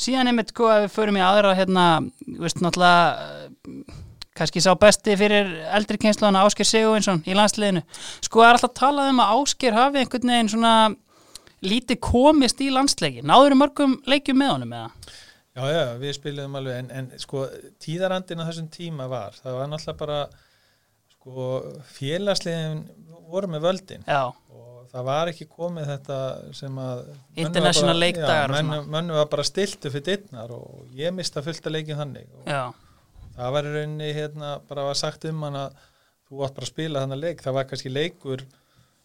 Síðan mitt, sko, ef við förum í aðra, hérna, veist, náttúrulega, eh, kannski sá besti fyrir eldri kynslaðana Ásker Sigurvinsson í landsliðinu. Sko, er alltaf talað um að Ásker hafi einhvern veginn svona lítið komist í landsleiki. Náður mörgum leikjum með honum eða? já, já við spiliðum alveg en, en sko tíðarandinn á þessum tíma var það var náttúrulega bara sko félagsliðin voru með völdin. Já, og það var ekki komið þetta sem að International leikdagar mönnum var bara stiltu fyrir dittnar og ég mista fullt að leikin þannig. Og já, það var í rauninni hérna bara var sagt um hann að þú átt bara að spila þannig leik það var kannski leikur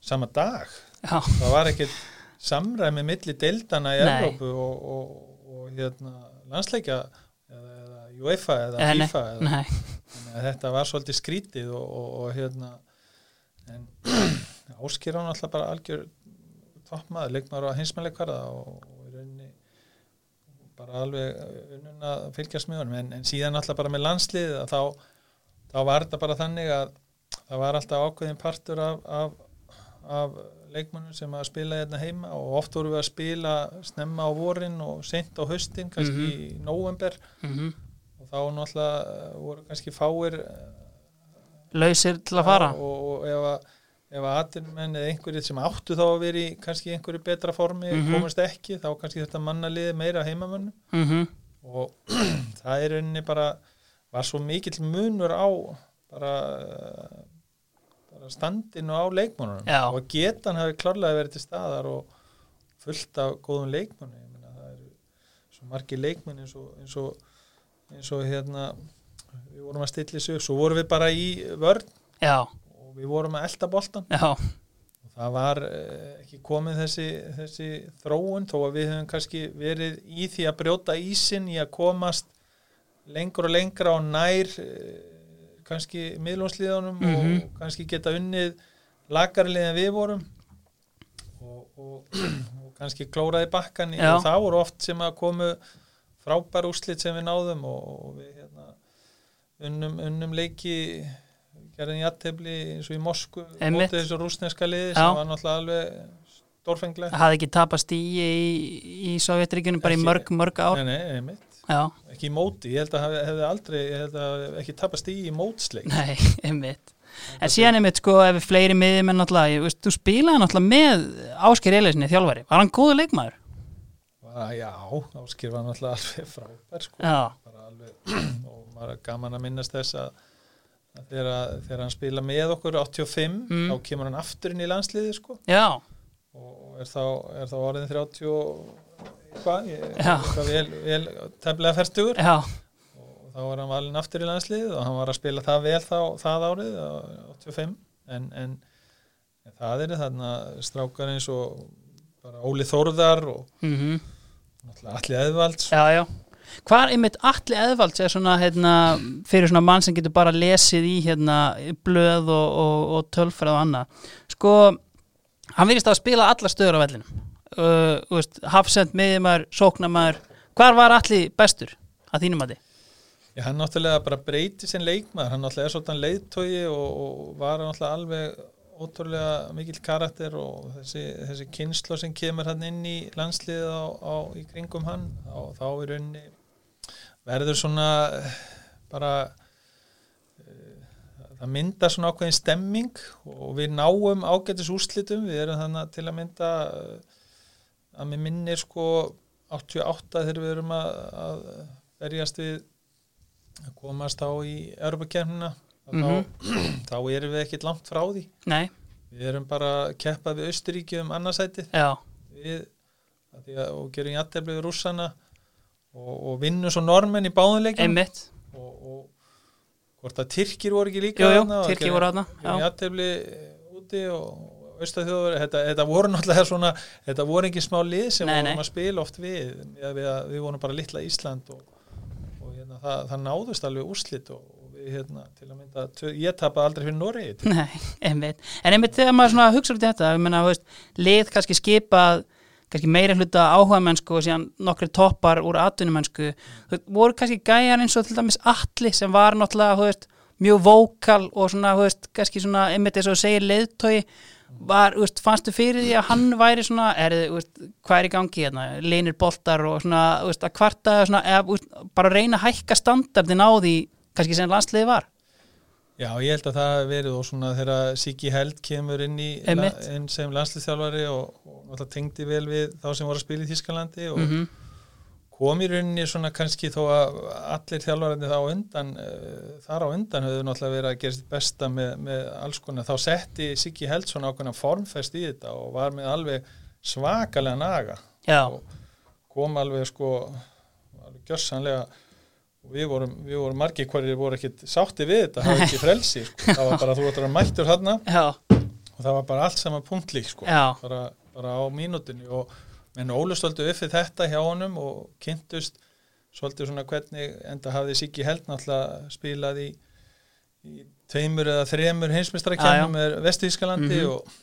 sama dag. Já, það var ekkert samræmi milli deildana í Nei. Evrópu og, og, og hérna landsleikja eða, eða UEFA eða FIFA þetta var svolítið skrítið og, og, og hérna áskýr hann alltaf bara algjör toppmaður, leikmaður á hinsmæleikvarða og, og í rauninni bara alveg unnun að fylgjast honum en, en síðan alltaf bara með landslið þá, þá var þetta bara þannig að það var alltaf ákveðin partur af, af, af leikmannum sem að spila hérna heima og oft voru við að spila snemma á vorin og sent á haustin kannski í november mm og þá náttúrulega voru kannski fáir lausir til að fara. og, og ef að ef að atvinnumenn eða einhverjir sem áttu þá að vera í kannski einhverju betra formi Mhm. komast ekki, þá kannski þetta mannaliði meira heimamönnum. Mm og <clears throat> það er rauninni bara var svo mikill munur á bara, bara standinu á leikmannunum Já. og getan hafi klárlega verið til staðar og fullt af góðum leikmannum ég meina það eru svo margir leikmenn eins eins og, eins og hérna við vorum að stilla þessu svo vorum við bara í vörn Já, og við vorum að elda boltan já, og það var eh, ekki komið þessi, þessi þróun þó að við höfum kannski verið í því að brjóta ísin í að komast lengur og lengra og nær kannski miðlónsliðunum Mhm. og kannski geta unnið lagarlið en við vorum og, og, <clears throat> og kannski klóraði bakkan í, og það voru oft sem að komu frábær úrslit sem við náðum og, og við hérna, unnum, unnum leiki gerðin jættefli eins og í Mosku Einmitt. mótið þessu rúsneska liði Já. sem var náttúrulega alveg stórfenglegt hafði ekki tapast í í, í Sovjetríkunum bara í mörg, mörg ár. nei, nei, einmitt. Já, ekki í móti, ég held að hefði, hefði aldrei ég held að hefði ekki tapast í í mótsleik nei, <laughs> einmitt. En síðan einmitt sko ef við fleiri miðjum en náttúrulega, ég veist, þú spilaði náttúrulega með Ásker Eilesinni þjálfari, var hann góður leikmaður? Bara, já, Áskir var náttúrulega alveg frábær sko. Alveg <clears throat> og maður er gaman að minnast þess að, að þegar, þegar hann spila með okkur 85, Mm. þá kemur hann aftur inn í landsliði sko já, og er þá, er þá orðin 30 og eitthvað vel, vel tefnilega færtugur og þá var hann valinn aftur í landsliðið og hann var að spila það vel þá, það árið á 85 en, en, en það er þarna strákar eins og bara Óli Þórðar og mhm, náttúrulega Alli Eðvalds já, já. Hvar einmitt Atli Eðvalds er svona, hérna, fyrir svona mann sem getur bara lesið í, hérna, blöð og, og, og tölfræð og annað. Sko, hann virðist að spila alla stöður á vellinum. Uh, hafsend, miðjumar, sóknamar. Hvar var Atli bestur að þínum að þið? Já, hann náttúrulega bara breyti sinn leikmaður, hann náttúrulega er svolítan leiðtogi og, og var náttúrulega alveg ótrúlega mikill karakter og þessi, þessi kynslo sem kemur hann inn í landsliðið á, á, í kringum hann og þá í rauninni verður svona eh, bara eh, það mynda svona ákveðin stemming og við náum ágætis úrslitum, við erum þannig til að mynda eh, að mér minnir sko 88 þegar við erum að, að berjast við að komast á í Europakernina Mhm. þá, þá erum við ekkit langt frá því Nei, við erum bara að keppa við Austuríki um annarsætið já, við, að og gerum jættefli við rússana og, og vinnum svo normenn í báðunleikum einmitt. og, og hvort að Tyrkir voru ekki líka Tyrkir voru gerum já. jættefli úti og Austaþjóður, þetta, þetta voru náttúrulega svona, þetta voru ekki smá lið sem Nei, vorum nei. að spila oft við við, við, við vorum bara litla Ísland og, og hérna, það, það náðust alveg úrslit og, og við hérna til að mynda, tvö- ég tapaði aldrei fyrir til, Nei, <laughs> einmitt. En einmitt þegar maður hugsa í þetta, ég veist, lið kannski skipað, kannski meira hluta áhuga mennsku og síðan nokkri toppar úr atvinnumennsku, þú veist, voru kannski gæjar eins og til dæmis Atli sem var náttúrulega, þú veist, mjög vókal og svona, þú veist, kannski svona, einmitt eins og segir leiðtói, var, veist, fannstu fyrir því að hann væri svona, er veist, hvað er í gangi hérna, leinir boltar og svona, veist, að kvarta svona, eða, bara reyna að hækka standardin á því, kannski sem landsliði var. Já, ég held að það verið og svona þegar Siki Held kemur inn, í, Einmitt. inn sem landslýþjálfari og, og náttúrulega tengdi vel við þá sem voru að spila í Þískalandi og Mm kom í rauninni svona kannski þó að allir þjálfarandi þá undan uh, þar á undan höfðu náttúrulega verið að gera sitt besta með, með alls konar. Þá setti Siggi Heldsson ákveðna formfest í þetta og var með alveg svakalega naga. Já, og kom alveg sko alveg gjörsanlega við vorum, við vorum margir hverjir voru ekkit sátti við þetta, það var ekki <laughs> frelsi sko. það var bara þú ættir að mættur já, og það var bara allt saman punktlík sko. bara, bara á mínútinni og menn Ólu stolti upp við þetta hjá honum og kynntust svolítið svona hvernig enda hafði Siggi Held náttúrulega spilað í, í tveimur eða þremur já. heimsmyndstarakennum með Vestískalandi Mhm. og,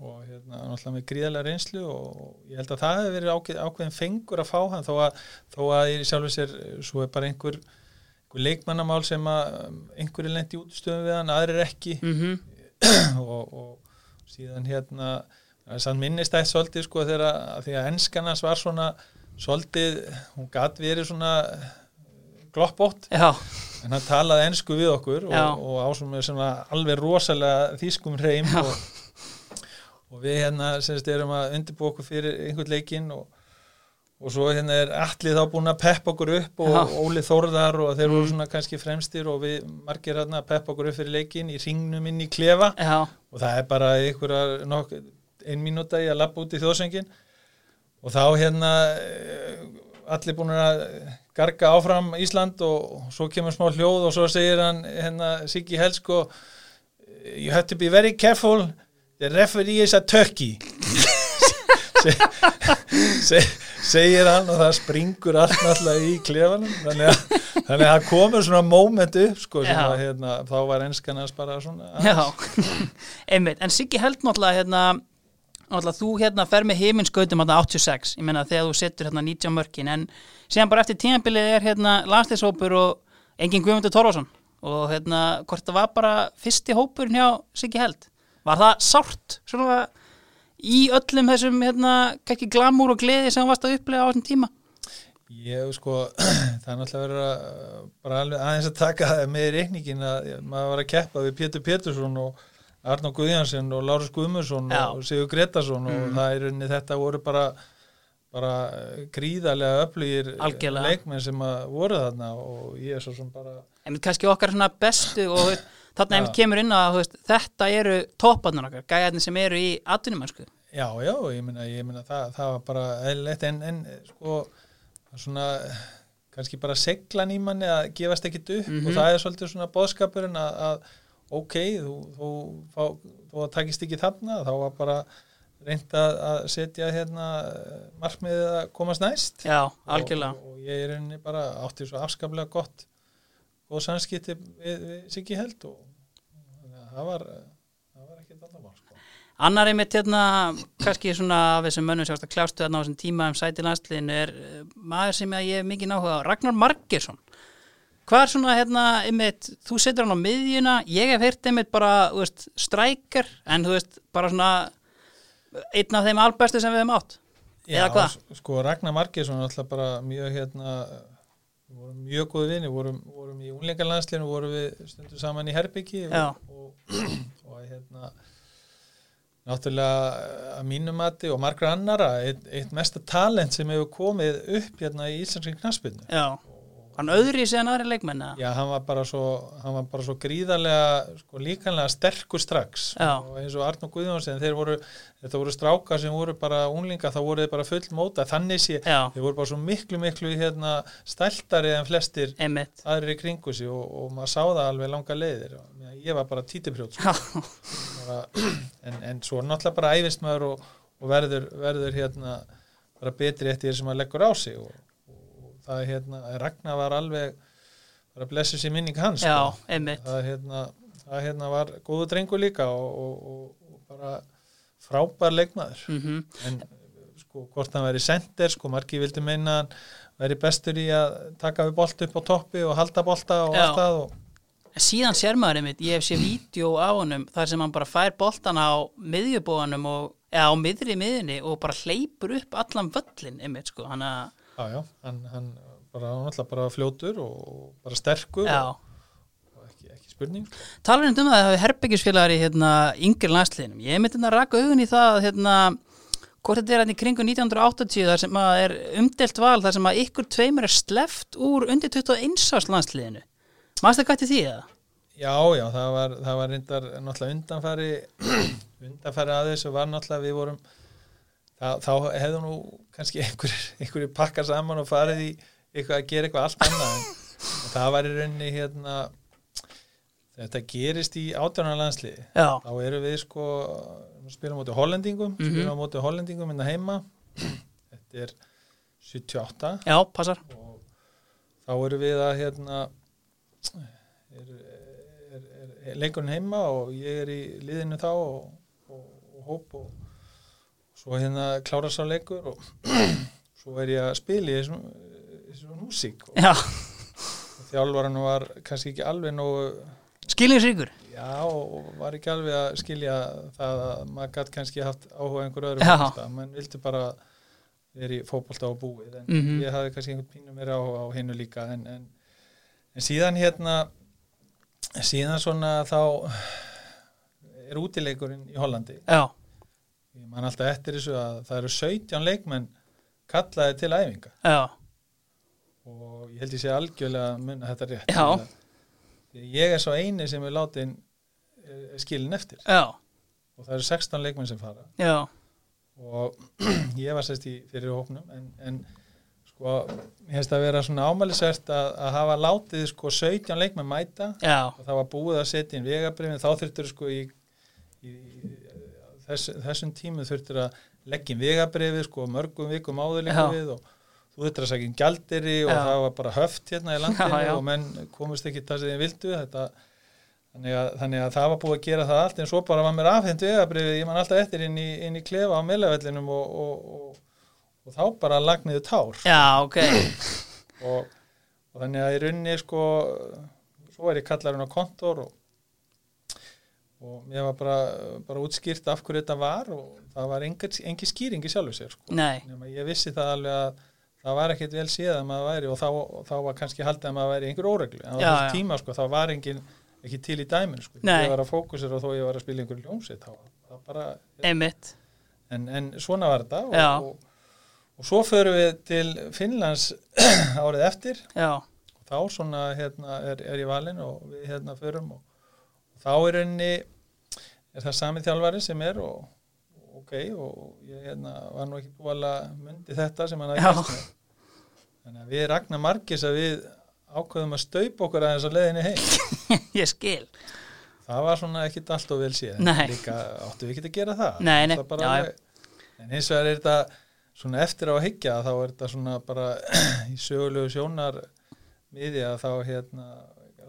og hérna náttúrulega með gríðarlega reynslu og ég held að það hefði verið ákveð, ákveðin fengur að fá hann þó að, þó að í sjálfur sér svo er bara einhver, einhver leikmannamál sem að um, einhverju lendi útstöðum við hann, aðrir ekki mhm, <clears throat> og, og síðan hérna sann minnist það svolítið sko þegar að því að enskanans var svona svolítið, hún gat verið svona gloppótt já, en hann talaði ensku við okkur Já. og, og ásum með svona alveg rosalega þýskum hreim og, og við hérna semst erum að undirbúa okkur fyrir einhvern leikinn og, og svo hérna er allir þá búin að peppa okkur upp og Já. Óli Þórðar og þeir voru Mm. svona kannski fremstir og við margir hérna að peppa okkur upp fyrir leikinn í ringnum inn í klefa já, og það er bara einhverja nokk, ein mínúta í að lappa út í þjóðsöngin og þá hérna eh, allir búin að garga áfram Ísland og svo kemur smá hljóð og svo segir hann hérna Siggi Helsko you have to be very careful. The referee is a turkey. <laughs> Se, se, segir hann og það springur allt náttúrulega í klefanum. Þannig að, þannig að það komur svona moment upp sko að hérna, þá var enskanast bara svona já. <laughs> einmitt, en Siggi held náttúrulega hérna, náttúrulega þú hérna fer með heiminskautum hérna 86, ég meina þegar þú setur hérna 19 mörkin, en síðan bara eftir tímabilið er hérna landslýshópur og engin Guðmundur Torfason. Og hérna hvort það var bara fyrsti hópurinn hjá Siggi held, var það sárt svona í öllum þessum hérna, ekki glamúr og gleði sem þú varst að upplega á þessum tíma? Ég sko, <clears throat> það er náttúrulega verið að bara alveg aðeins að taka það með reikningin að maður var að keppa við Pétur Pétursson og Arnó Guðjansson og Lárus Guðmundsson Já. og Sigur Gretarsson og Mm. það er unni þetta voru bara bara gríðarlega öflugir Algjörlega. leikmenn sem að voru þarna og ég er svo sem bara en kannski okkar svona bestu og þarna einmitt kemur inn að þú veist, þetta eru topparnir okkar, gæjarnir sem eru í atvinnumennsku Já, já, ég meina, ég meina það, það var bara eðlilegt en, en sko svona kannski bara seglan í manni að gefast ekkit upp Mhm. og það er svolítið svona boðskapurinn að, að ok, þú, þú, þú, takist ekki þarna, þá var bara reynd að, setja hérna markmiðið að komast næst já, algjörlega og, og ég er rauninni bara átti svo afskaplega gott góð samskipti við, við Siggi held og þannig að það var það var ekki vandamál sko. Annar einmitt hérna, kannski svona af þessum mönnum sem varst að kljástu þarna á þessum tíma um sæti landsliðinu er eh, maður sem ég hef mikið náhuga á, Ragnar Margersson. Hvað er svona hérna, einmitt, þú setur hann á miðjuna, ég hef heyrt einmitt bara, þú veist, strækar, en þú veist, bara svona einn af þeim albestu sem við hefum átt. Eða hvað? sko Ragnar Margesson er alltaf bara mjög hérna vorum mjög góði vini, vorum, vorum í unlingarlandsliðinu, vorum við stundum saman í Herbyggi Já. og, og, og hérna náttúrulega að mínu mati og margra annara eitt, eitt mesta talent sem hefur komið upp hérna í Íslandski knaspinu Já, hann öðri sig en aðri leikmenn, eða? Já, hann var bara svo, var bara svo gríðarlega sko, líkanlega sterkur strax og eins og Arnur Guðjónsson þeir voru, þetta voru strákar sem voru bara unglinga, þá voru þeir bara full móta þannig sé, þeir voru bara svo miklu miklu hérna stæltari en flestir einmitt. aðrir í kringu sig og, og maður sá það alveg langa leiðir ég var bara títiprjót sko. En, en svo náttúrulega bara æfist maður og, og verður, verður hérna bara betri eftir því sem maður leggur á sig og það er hérna Ragnar var alveg bara blessu sér minning hans já, sko. einmitt. það, hérna, það hérna var góðu drengur líka og, og, og, bara frábær leikmaður Mm en sko hvort hann væri sender sko margi vildi meina hann væri bestur í að taka við bolt upp á toppi og halda bolta og Já. allt það og síðan sér maður einmitt, ég hef séð vídeo á honum þar sem hann bara fær boltan á miðjubóanum og, eða á miðri miðinni og bara hleypur upp allan völlin einmitt sko, hann að, Já, já, hann, hann bara, hann bara fljótur og bara sterkur og, og ekki, ekki spurning. sko. Talar um það að það hafi herbyggisfélagar í hérna, yngri landsliðinum. Ég myndi að raka augun í það að hérna, hvort þetta er hérna í kringu 1980 þar sem að er umdelt val þar sem að ykkur tveimur er sleft úr undir 21 árs landsliðinu. Mást það gæti því eða? Já, já, það var, það var reyndar náttúrulega undanfæri, <clears throat> undanfæri að þessu var náttúrulega við vorum, það, þá hefðu nú kannski einhverjir <laughs> pakkar saman og farið í eitthvað að gera eitthvað allt annað en, en <laughs> það var í rauninni hérna, þetta gerist í átjánarlandsliði. Já, Þá eru við sko, spilum á móti hollendingum, Mhm. spilum á móti hollendingum minna heima, þetta er 78 já, passar. og þá erum við að hérna er, er, er, er leikurinn heima og ég er í liðinu þá og, og, og hóp og svo hérna klára sá leikur og <clears throat> svo er ég að spila í þessum, þessum músík og Já, þjálfaran var kannski ekki alveg nógu skilningsríkur. já og var ekki alveg að skilja það að maður gætt kannski haft áhuga á einhver öðru Já. fótbolta, menn vildi bara verið í fótbolta og búið en Mhm. ég hafði kannski einhvern pínu meira á, á hinnu líka en, en, en síðan hérna síðan svona þá er útileikurinn í Hollandi Já, ég man alltaf eftir þessu að það eru 17 leikmenn kallaði til æfinga. Já, og ég held ég sé algjörlega að munna þetta rétt. Já. Ég er svo eini sem er látin er skilin eftir. Já, og það eru 16 leikmenn sem fara. Já, og <clears throat> ég var sérst í fyrir hópnum en, en sko ég hefst að vera svona ámælisvert að, að hafa látið sko 17 leikmenn mæta. Og það var búið að setja inn vegabrifin þá þurftur sko í, í þess, þessum tímu þurftur að leggja inn vegabrifi sko mörgum vikum áður líka Já. við og þú þurftur að segja inn gjaldiri og það var bara höft hérna í <laughs> landinu Já, já. og menn komist ekki það sem þið vildu. Þetta þannig að, þannig að það var búið að gera það allt en svo bara var mér afhengt vegabrifi ég man alltaf eftir inn í, inn í klefa á meðlavellinum og, og, og, og þá bara lagniðu tár. Já, ok, og, og þannig að í rauninni sko svo er ég kallarinn á kontor og, og mér var bara, bara útskýrt af hverju þetta var og það var engi, skýringi sjálfur sér sko. ég vissi það alveg að það var ekkit vel séð að maður væri og þá, og þá var kannski haldið að maður væri einhver óreglu en á Já, þessu já. tíma sko, þá var engin ekki til í dæmin sko. Nei. ég var að fókusera og þó ég var að spila einhver ljómsitt þá það bara, einmitt en, en svona var þetta og, og, og svo förum við til Finnlands <clears throat> árið eftir já, og þá svona hérna, er, er ég valinn og við hérna förum og, og þá er henni er það sami þjálfari sem er og og ok og ég hérna, var nú ekki búin að myndi þetta sem hann með þannig að við ragnar margis að við ákveðum að staupa okkur aðeins á leiðinni heim. <laughs> Ég skil. Það var svona ekkit allt og vel en líka áttu við ekki að gera það? Nei, nei, Það já, alveg- en hins vegar er þetta svona eftir á að hyggja þá er þetta svona bara <clears throat> í sögulegu sjónar miði að þá hérna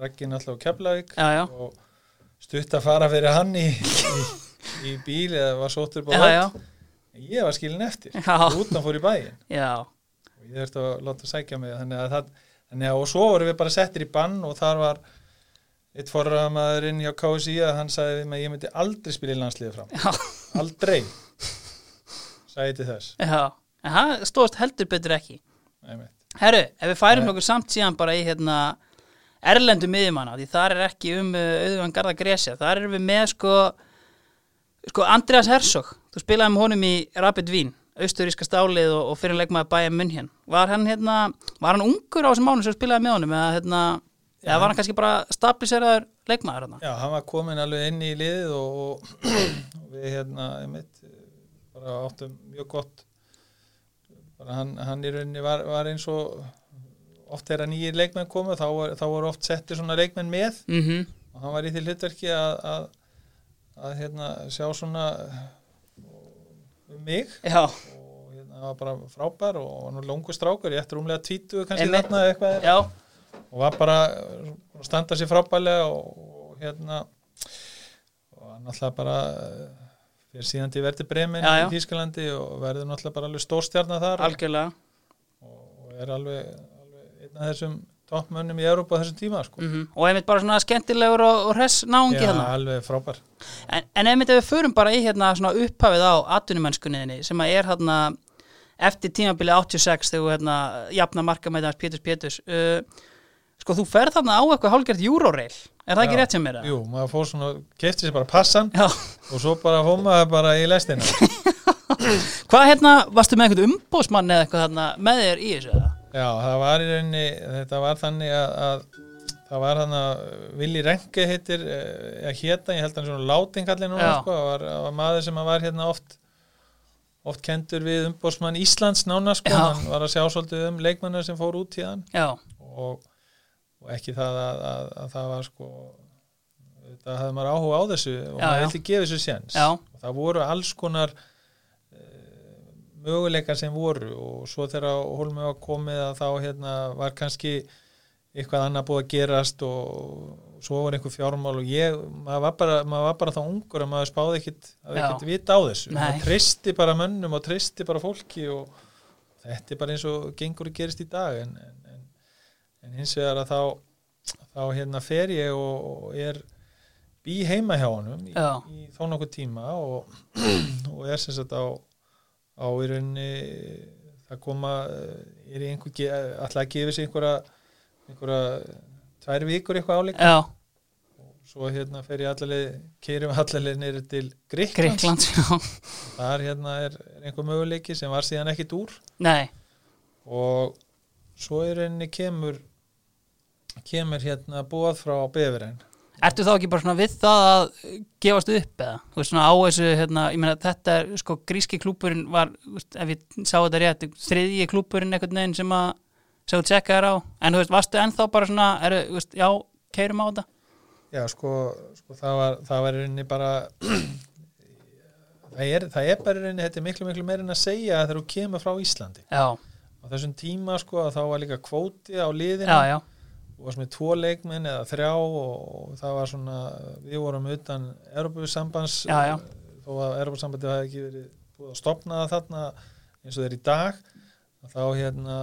Raggin alltaf á Keflavík og stutt að fara fyrir hann í, í, í bíl eða var sóttur bá já, ég var skilin eftir utan fór í bæinn já. og ég þurfti að láta sækja mig þannig að það þannig að og svo vorum við bara settir í bann og þar var eitt forraðamaðurinn hjá KSI að hann sagði við mig að ég myndi aldrei spila í landsliði fram Já. aldrei sagði til þess já. en það stóðst heldur betur ekki Einmitt. Herru, ef við færum Nei. okkur samt síðan bara í hérna erlendu miðjumanna, því þar er ekki um uh, auðvitað garda gresja, þar erum við með sko, sko Andreas Hersog, þú spilaði með honum í Rapid Vín, austuríska stálið og, og fyrir leikmaði bæja munn hér. Var hann hérna, var hann ungur á þessum mánu sem spilaði með honum eða hérna, eða var hann kannski bara stabiliseraður leikmaður hérna? Já, hann var komin alveg inn í liðið og, og við hérna einmitt, bara áttum mjög gott bara hann, hann í rauninni var, var eins og oft þegar nýjir leikmenn komu þá, var- þá voru oft settir svona leikmenn með. Mm og hann var í því hlutverki að, að, að hérna, sjá svona um mig. Já, og hérna hann var bara frábær og var nú longu strákur, ég eftir umlega tvítu kannski þarna eitthvað. Er og var bara að standa sér frábælega og, og hérna og hann alltaf bara eh, fyrir síðan til verði bremin Já, já. í Þýskalandi og verður náttúrulega bara alveg stórstjarnar þar. Og, algjörlega. Og er alveg, alveg einn af þessum toppmönnum í Európa þessum tíma sko. mm og einmitt bara svona skemmtilegur og, og hress náungi Já, hérna alveg frábær En, en einmitt ef við förum bara í hérna svona upphafið á atvinnumennskunniðinni sem að er hérna eftir tímabili 86 þegar hérna jafna marka með það Péturs Péturs uh, sko þú ferð þarna á eitthvað hálfgert júróreil er það ekki Já, rétt sem mér? Jú, maður fór svona, kefti sér bara passan Já, og svo bara fór maður bara í lestina <laughs> hvað hérna, varstu með eitthvað umbósmann eða eitthvað þarna með þér í þessu? eða? Já, það var í rauninni, þetta var þannig að, að það var þannig að Vili Renke heitir, eh, að héta, ég held að hann svona látingallin núna, sko, það var, það var maður sem var hérna oft oft kendur við umbósmann Íslands nána, sko, Já. hann var að sjá svolítið um leikmannar sem fór út í hann og, og ekki það að, að, að það var sko þetta hafði maður áhuga á þessu og Já, maður vildi gefa þessu séns. Og það voru alls konar möguleikar sem voru og svo þegar hólmi var komið að þá hérna var kannski eitthvað annað búið að gerast og svo var einhver fjármál og ég, maður var bara, maður var bara þá ungur að maður spáði ekkit, að ekkit vita á þessu. Nei. maður tristi bara mönnum og tristi bara fólki og þetta er bara eins og gengur að gerist í dag en, en, en, en hins vegar að þá þá hérna fer ég og, og er bý heima hjá honum í, í þó nokkuð tíma og, <clears throat> og er sem sagt á, á í rauninni það koma eh, er í einhver, ætla að gefa sér einhverja einhverja tvær vikur eitthvað áleik já, svo hérna fer ég allaveg keirum allaveg nýri til Greiklands, þar hérna er, er einhver möguleiki sem var síðan ekkit úr. Nei, og svo í rauninni kemur kemur hérna búað frá Befurinn Ertu þá ekki bara svona við það að gefast upp eða? Þú veist svona á þessu, hérna, ég meina þetta er, sko, gríski klúburinn var, veist, ef ég sá þetta rétt, þriðji klúburinn einhvern veginn sem að, sem þú tjekkaðir á, en þú veist, varstu ennþá bara svona, eru, þú veist, já, keirum á þetta? Já, sko, sko það var það var rauninni bara það er, það er bara rauninni þetta er miklu miklu meira en að segja þegar þú kemur frá Íslandi. Já, á þessum tíma sko að þá var líka kvóti á liðinu. Já, já, og varst með tvo leikmenn eða þrjá og það var svona við vorum utan Europasambands Já, já. þó að Europasambandi hafi ekki verið búið að stopna það þarna eins og þeir í dag þá hérna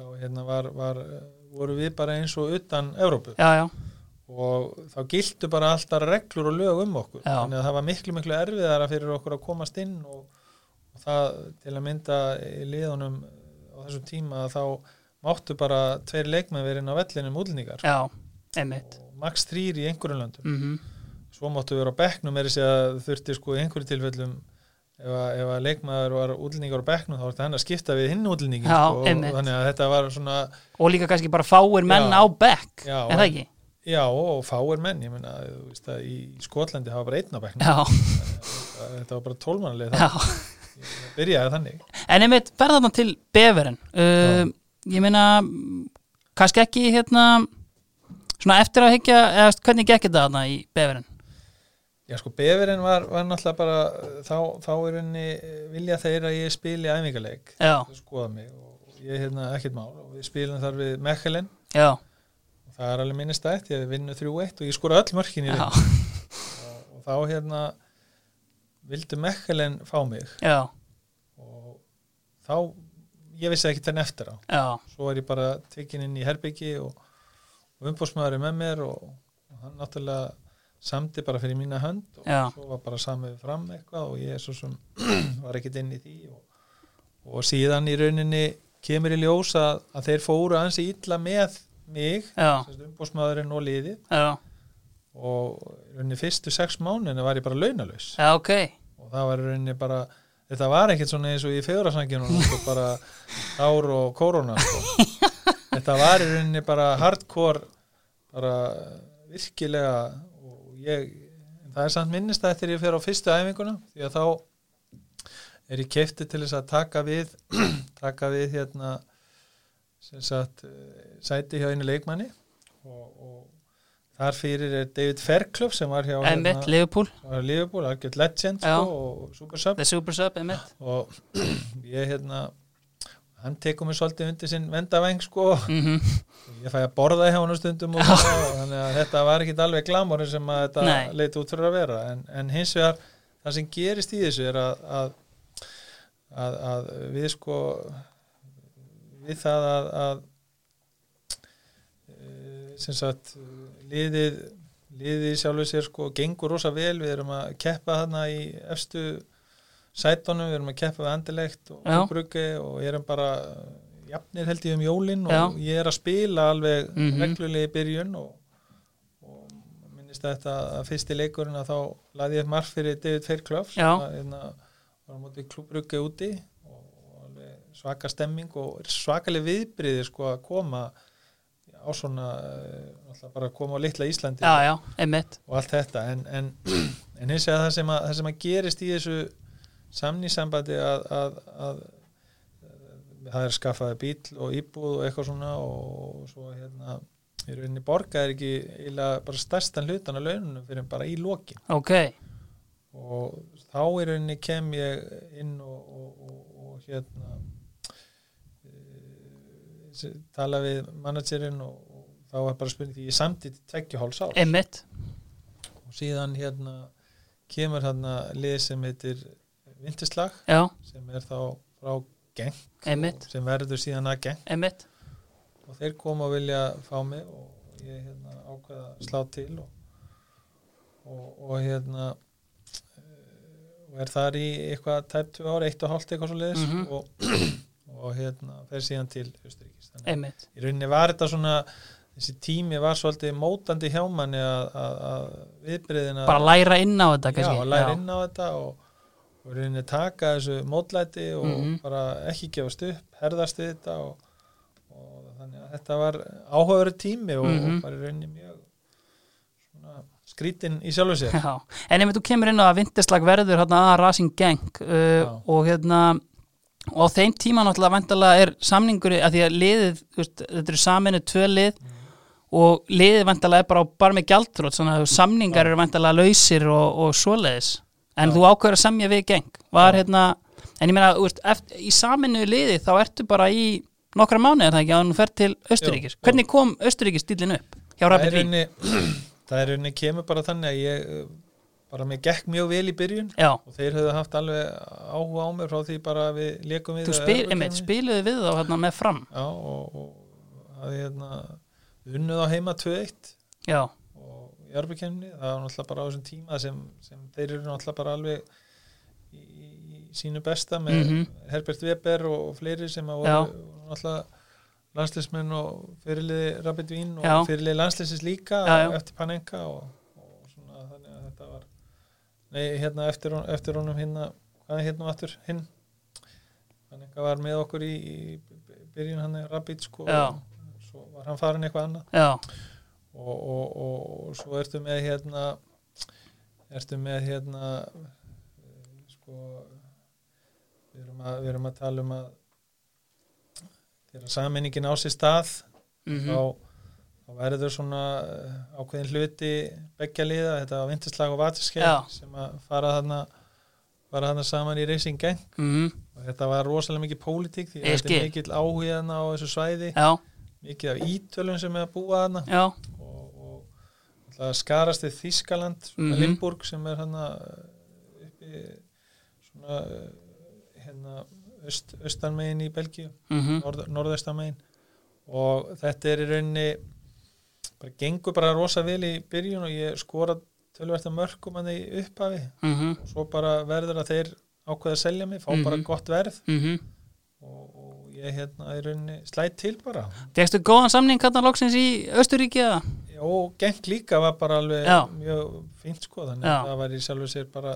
þá hérna var, var voru við bara eins og utan Európu já, já, og þá giltu bara alltaf reglur og lög um okkur Já. þannig að það var miklu miklu erfiðara fyrir okkur að komast inn og, og það til að mynda í liðunum á þessum tíma að þá máttu bara tveir leikmenn verið inn á vellinum útlendingar. Já, einmitt. Og max þrýr í einhverjum löndum. Mm svo máttu vera á bekknum er þess að þurfti sko í einhverju tilfellum ef að, ef að leikmaður var útlendingar á bekknum þá var þetta hann að skipta við hinn útlendingin Já, sko, einmitt. og þannig að þetta var svona og líka kannski bara fáir menn Já. á bekk Já, er það ekki? já og fáir menn ég að í Skotlandi hafa bara einn á bekknum. Þetta var bara tólmanlega já. Byrjaði þannig. En einmitt, verða þarna til beverinn uh, Ég meina kannski ekki hérna svona eftir að higgja eða hvernig gekk þetta þarna í beverinn Já sko, Beverinn var, var náttúrulega bara þá, þá er henni vilja þeir að ég spili æfingarleik skoða mig og ég er hérna ekkert mál. Og við spilum þar við Mechelen. Já, og það er alveg minnistætt, ég vinnu 3-1 og ég skora öll mörkin í leik og, og þá hérna vildu Mechelen fá mig. Já, og þá ég vissi ekki þenn eftir á. Já, svo er ég bara tekin inn í herbyggi og, og umbúrsmaður er með mér og, og hann náttúrulega samdi bara fyrir mína hönd og Já. svo var bara samið fram eitthvað og ég svo sem <clears throat> var ekkit inn í því og, og síðan í rauninni kemur í ljós að, að þeir fóru ansi illa með mig já, umbúrsmaðurinn og liðið. Og rauninni fyrstu sex mánuðinu var ég bara launalaus. Já, ok. Og það var rauninni bara þetta var ekkert svona eins og í fegurasanginu sko, bara ár og korona sko. <laughs> þetta var í rauninni bara hardcore bara virkilega og ég það er samt minnist að þegar ég fer á fyrstu æfinguna því að þá er ég kefti til þess að taka við <clears throat> taka við hérna sem sagt eh, sæti hjá einu leikmanni og þar fyrir er David Fairclough sem var hjá Einmitt, Liverpool, Það var Liverpool, algjört legend Já. sko, og super sub. The super og <clears throat> ég hérna hann tekur mig svolítið undir sinn vendavæng sko. Mm ég fæ að borða hjá hann á stundum og og þannig að þetta var ekki alveg glamorinn sem að þetta Nei. leit út fyrir að vera. En, en hins vegar það sem gerist í þessu er að, að, að, að við sko við það að, að eh, sem sagt liðið liðið sjálfur sér sko gengur rosa vel, við erum að keppa þarna í efstu sætonum, við erum að keppa við andilegt og Já. bruggi og erum bara jafnir held ég um jólin og Já. ég er að spila alveg Mhm. reglulega í byrjun og, og minnist að þetta að fyrsti leikurinn að þá laði ég upp marg fyrir David Fairclough sem hérna, var á móti klúbruggi úti og svaka stemming og svakaleg viðbriði sko að koma á svona eh, bara að koma á litla Íslandi Já, já, og allt þetta. En, en, en hins vegar það það sem að gerist í þessu samnýsambandi að, að, að það er skaffaði bíl og íbúð og eitthvað svona og svo hérna í rauninni borga er ekki bara stærstan hlutan af laununum fyrir bara í lokin. Ok, og þá í rauninni kem ég inn og, og, og, og hérna tala við managerinn og, og þá var bara spurning því ég samtitt tveggjuháls ár. Einmitt. Og síðan hérna kemur hérna lið sem heitir Vintislag Já, sem er þá frá Genk sem verður síðan að Genk. Einmitt. Og þeir koma og vilja fá mig og ég hérna ákveða að slá til og, og, og hérna eh, og er þar í eitthvað tæp tvö ári, eitt og hálft eitthvað svo leiðis Mhm. og, og hérna fer síðan til Östuríkis þannig að í rauninni var þetta svona þessi tími var svolítið mótandi hjá manni að, viðbriðina bara læra inn á þetta já, kannski að læra inn á þetta og, og rauninni taka þessu mótlæti og Mhm. bara ekki gefast upp, herðast við þetta og, og þannig að þetta var áhugaveru tími og, Mhm. og bara í rauninni mjög svona skrítin í sjálfu sér Já, en ef þú kemur inn á að vindislag verður hérna að Racing Gang uh, Já. og hérna og á þeim tíma náttúrulega vantarlega er samningur að því að liðið, veist, þetta eru saminu tvö lið Mhm. og liðið vantarlega er bara, bara með gjaldrótt svona að samningar eru vantarlega lausir og, og svoleiðis en Já. þú ákveður að semja við Gang var Já. hérna, en ég meina veist, eftir, í saminu liðið þá ertu bara í nokkra mánuðir er það ekki að þú fer til Östuríkis Jú, hvernig kom Östuríkis stílinn upp hjá Rapid rauninni það er <clears throat> rauninni kemur bara þannig að ég bara mér gekk mjög vel í byrjun Já, og þeir höfðu haft alveg áhuga á mér frá því bara við leikum við þú spil, einmitt, spiluðu við þá hérna með fram Já, og, og hafði hérna unnuð á heima 2-1 Já, og í Örbukennni, það var náttúrulega bara á þessum tíma sem, sem þeir eru náttúrulega bara alveg í, í, sínu besta með Mhm. Herbert Weber og fleiri sem að voru alltaf landslismenn og fyrirliði Rabbit Vín og Já. fyrirliði landslisins líka Já, já. eftir Panenka og, og svona þannig að þetta var nei, hérna eftir, eftir honum hérna, hvað er hérna aftur? Hinn? Panenka var með okkur í, í byrjun hann Rabbit sko. Já. og svo var hann farin eitthvað annað. Já, og, og, og, og svo ertu með hérna ertu með hérna eh, sko við erum að, við erum að tala um að þegar sammenningin á sér stað mhm, þá, þá verður svona eh, ákveðin hluti beggja liða, þetta var vinterslag og vatiskeið sem að fara þarna fara þarna saman í Racing Gang mhm, og þetta var rosalega mikið pólitík því þetta skil. er mikill áhugaðna á þessu svæði. Já, mikið af ítölum sem er að búa þarna. Já, og, og alltaf skarast við Þískaland, svona Mhm. Limburg sem er hann uppi svona eh, hérna austanmegin í Belgíu mhm, norð, norðaustanmegin. Og þetta er í rauninni bara gengur bara rosa vel í byrjun og ég skora tölvært að mörgum hann í upphafi mhm, og svo bara verður að þeir ákveða að selja mig, fá Mhm. bara gott verð mhm og, og ég hérna í rauninni slætt til bara Fekstu góðan samning hérna loksins í Östuríki eða? og gengt líka var bara alveg Já. mjög fínt sko þannig að það var í sjálfu sér bara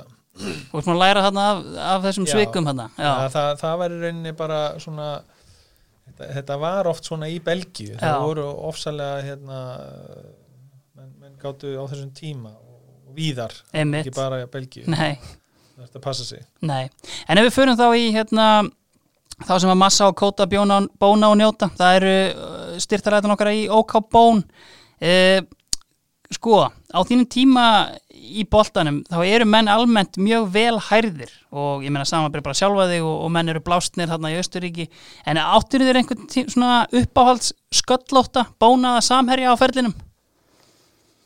maður að læra þarna af, af þessum Já. svikum hérna Já, að það, það var í rauninni bara svona þetta, þetta var oft svona í Belgíu. Já. það voru ofsalega hérna menn, menn gáttu á þessum tíma og, og víðar, einmitt. ekki bara í Belgíu. Nei, að passa sig. Nei. En ef við förum þá í hérna þá sem að massa og kóta bjóna, bóna og njóta það eru styrtaræðan okkar í OK Bón eh, Sko, á þínum tíma í boltanum þá eru menn almennt mjög vel hærðir og ég meina saman bara sjálfa þig og, og menn eru blástnir þarna í Östuríki en áttur þér einhvern tí, svona uppáhalds sköllótta bónaða samherja á ferlinum?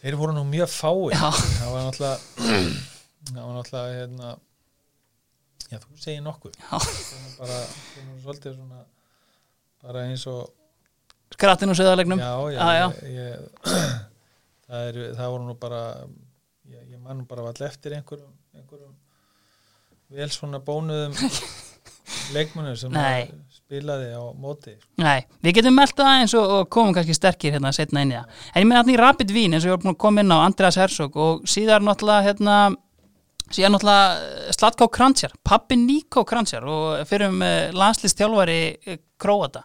þeir voru nú mjög fáir Já. það var náttúrulega það var náttúrulega hérna já þú segir nokkuð bara svona bara eins og Skrattin og söðalegnum? já, já, Ah, já. Ég, ég, <clears throat> það, er, það voru nú bara ég, ég man nú bara vall eftir einhverjum, einhverjum vel svona bónuðum <laughs> leikmannur sem spilaði á móti Nei, við getum meldt það eins og, og komum kannski sterkir hérna setna inn í það. En ég meina þarna í Rapid Vín eins og ég var búin að koma inn á Andreas Hersog og síðar náttúrulega hérna síðan náttúrulega Slatko Kransjar, pappi Níko Kransjar og fyrir um landslistjálfari Króata.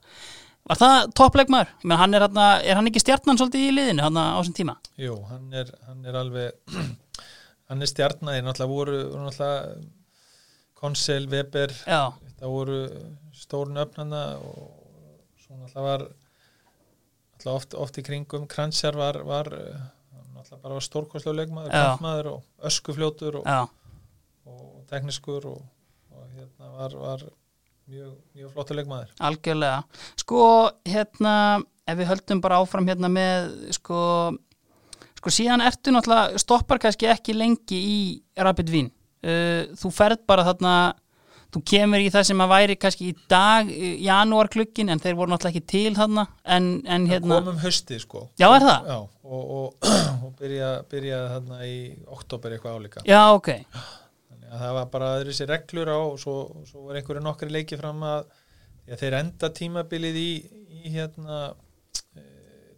Var það toppleikmaður? Ég meina hann er hérna, er hann ekki stjarnan svolítið í liðinu hérna á þessum tíma? Jú, hann er, hann er alveg <clears throat> hann er stjarnæði náttúrulega voru, voru náttúrulega Konsel, Weber Já, það voru stórn öfnana og svo náttúrulega var náttúrulega oft, oft í kringum Kransjar var, var náttúrulega bara var stórkostlega leikmaður, Já. kampmaður og öskufljótur og, já, og tekniskur og, og hérna var, var mjög, mjög flottur leikmaður algjörlega. Sko, hérna, ef við höldum bara áfram hérna með, sko, sko síðan ertu náttúrulega, stoppar kannski ekki lengi í Rapid Vín. Uh, þú ferð bara þarna, þú kemur í það sem að væri kannski í dag, janúar klukkin, en þeir voru náttúrulega ekki til þarna, en, en hérna, komum hösti sko Já, er það? Já, og, og, <clears throat> og byrja, byrjaði þarna í oktober eitthvað álíka já, ok, Að það var bara öðru sér reglur á og svo, svo var einhverju nokkri leiki fram að já, þeir enda tímabilið í, í hérna e,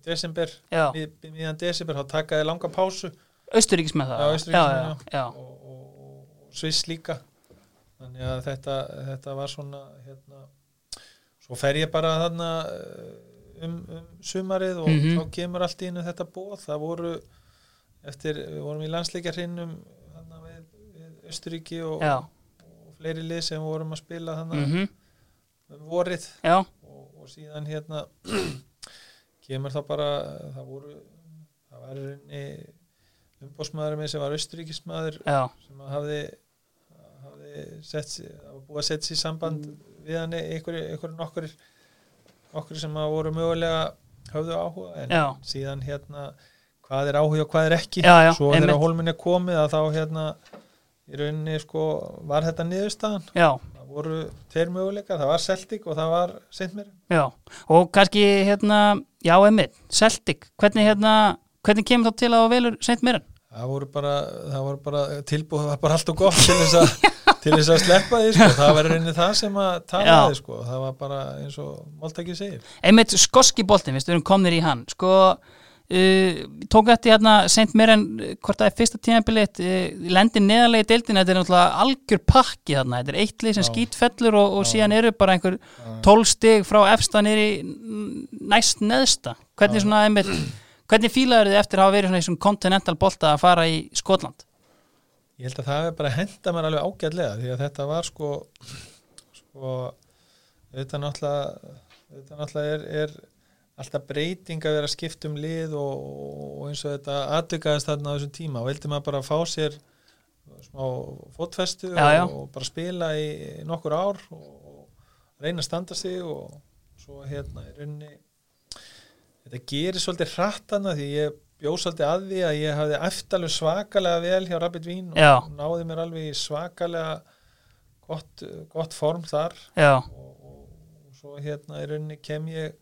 desember, já, mið, miðan desember þá takaði langa pásu austuríkis með það. Já, Austurríkis með já, það. já, og, og, og Sviss líka þannig að þetta, þetta var svona hérna, svo fer ég bara þarna eh, um, um sumarið og Mhm. þá kemur allt í innu þetta bóð það voru eftir, við vorum í við Östuríki og, og fleiri lið sem vorum að spila þarna mhm, um vorið. Og, og síðan hérna <clears throat> kemur það bara það voru það var umbósmaður með sem var austuríkismadur já, sem hafði, hafði sett, búið að setja sér samband við hann einhverju, einhverju nokkur nokkur sem voru mögulega höfðu áhuga en Já. síðan hérna hvað er áhuga og hvað er ekki. Já, já, svo þegar hólminni er komið að þá hérna í rauninni sko var þetta niðurstaðan? Já, það voru tveir möguleika, það var Celtic og það var Sintmir já, og kannski hérna, já, einmitt, Celtic, hvernig hérna, hvernig kemur þá til að velur Saint Mirren? það voru bara, bara tilbúið, það var bara allt og gott til þess að <laughs> til þess að sleppa því sko. það var reyni það sem að talaði sko. það var bara eins og Máltæki segir. Einmitt skoski boltin, við erum komnir í hann. Sko, uh, tók eftir hérna seint mér en uh, hvort það er fyrsta tímabilið uh, lendi neðarlega í deildin þetta er náttúrulega algjör pakki þarna. Þetta er eitt lið sem skýtfellur og, og síðan eru bara einhver tólf stig frá efsta nýri næst neðsta. Hvernig Já. svona einmitt hvernig fílaður þið eftir að hafa verið svona í svona continental bolta að fara í Skotland? Ég held að það er bara að henda mér alveg ágætlega því að þetta var sko sko þetta náttúrulega þetta náttúrulega er, er alltaf breyting að vera að skipta um lið og, og eins og þetta aðdugaðist þarna á þessum tíma og vildi maður bara fá sér smá fótfestu Já, já. Og, bara spila í nokkur ár og reyna að standa sig og svo hérna í rauninni þetta gerir svolítið hrattana því ég bjóð svolítið að því að ég hafði eftir svakalega vel hjá Rabbit Vín og Já. náði mér alveg svakalega gott, gott form þar og, og, og svo hérna í rauninni kem ég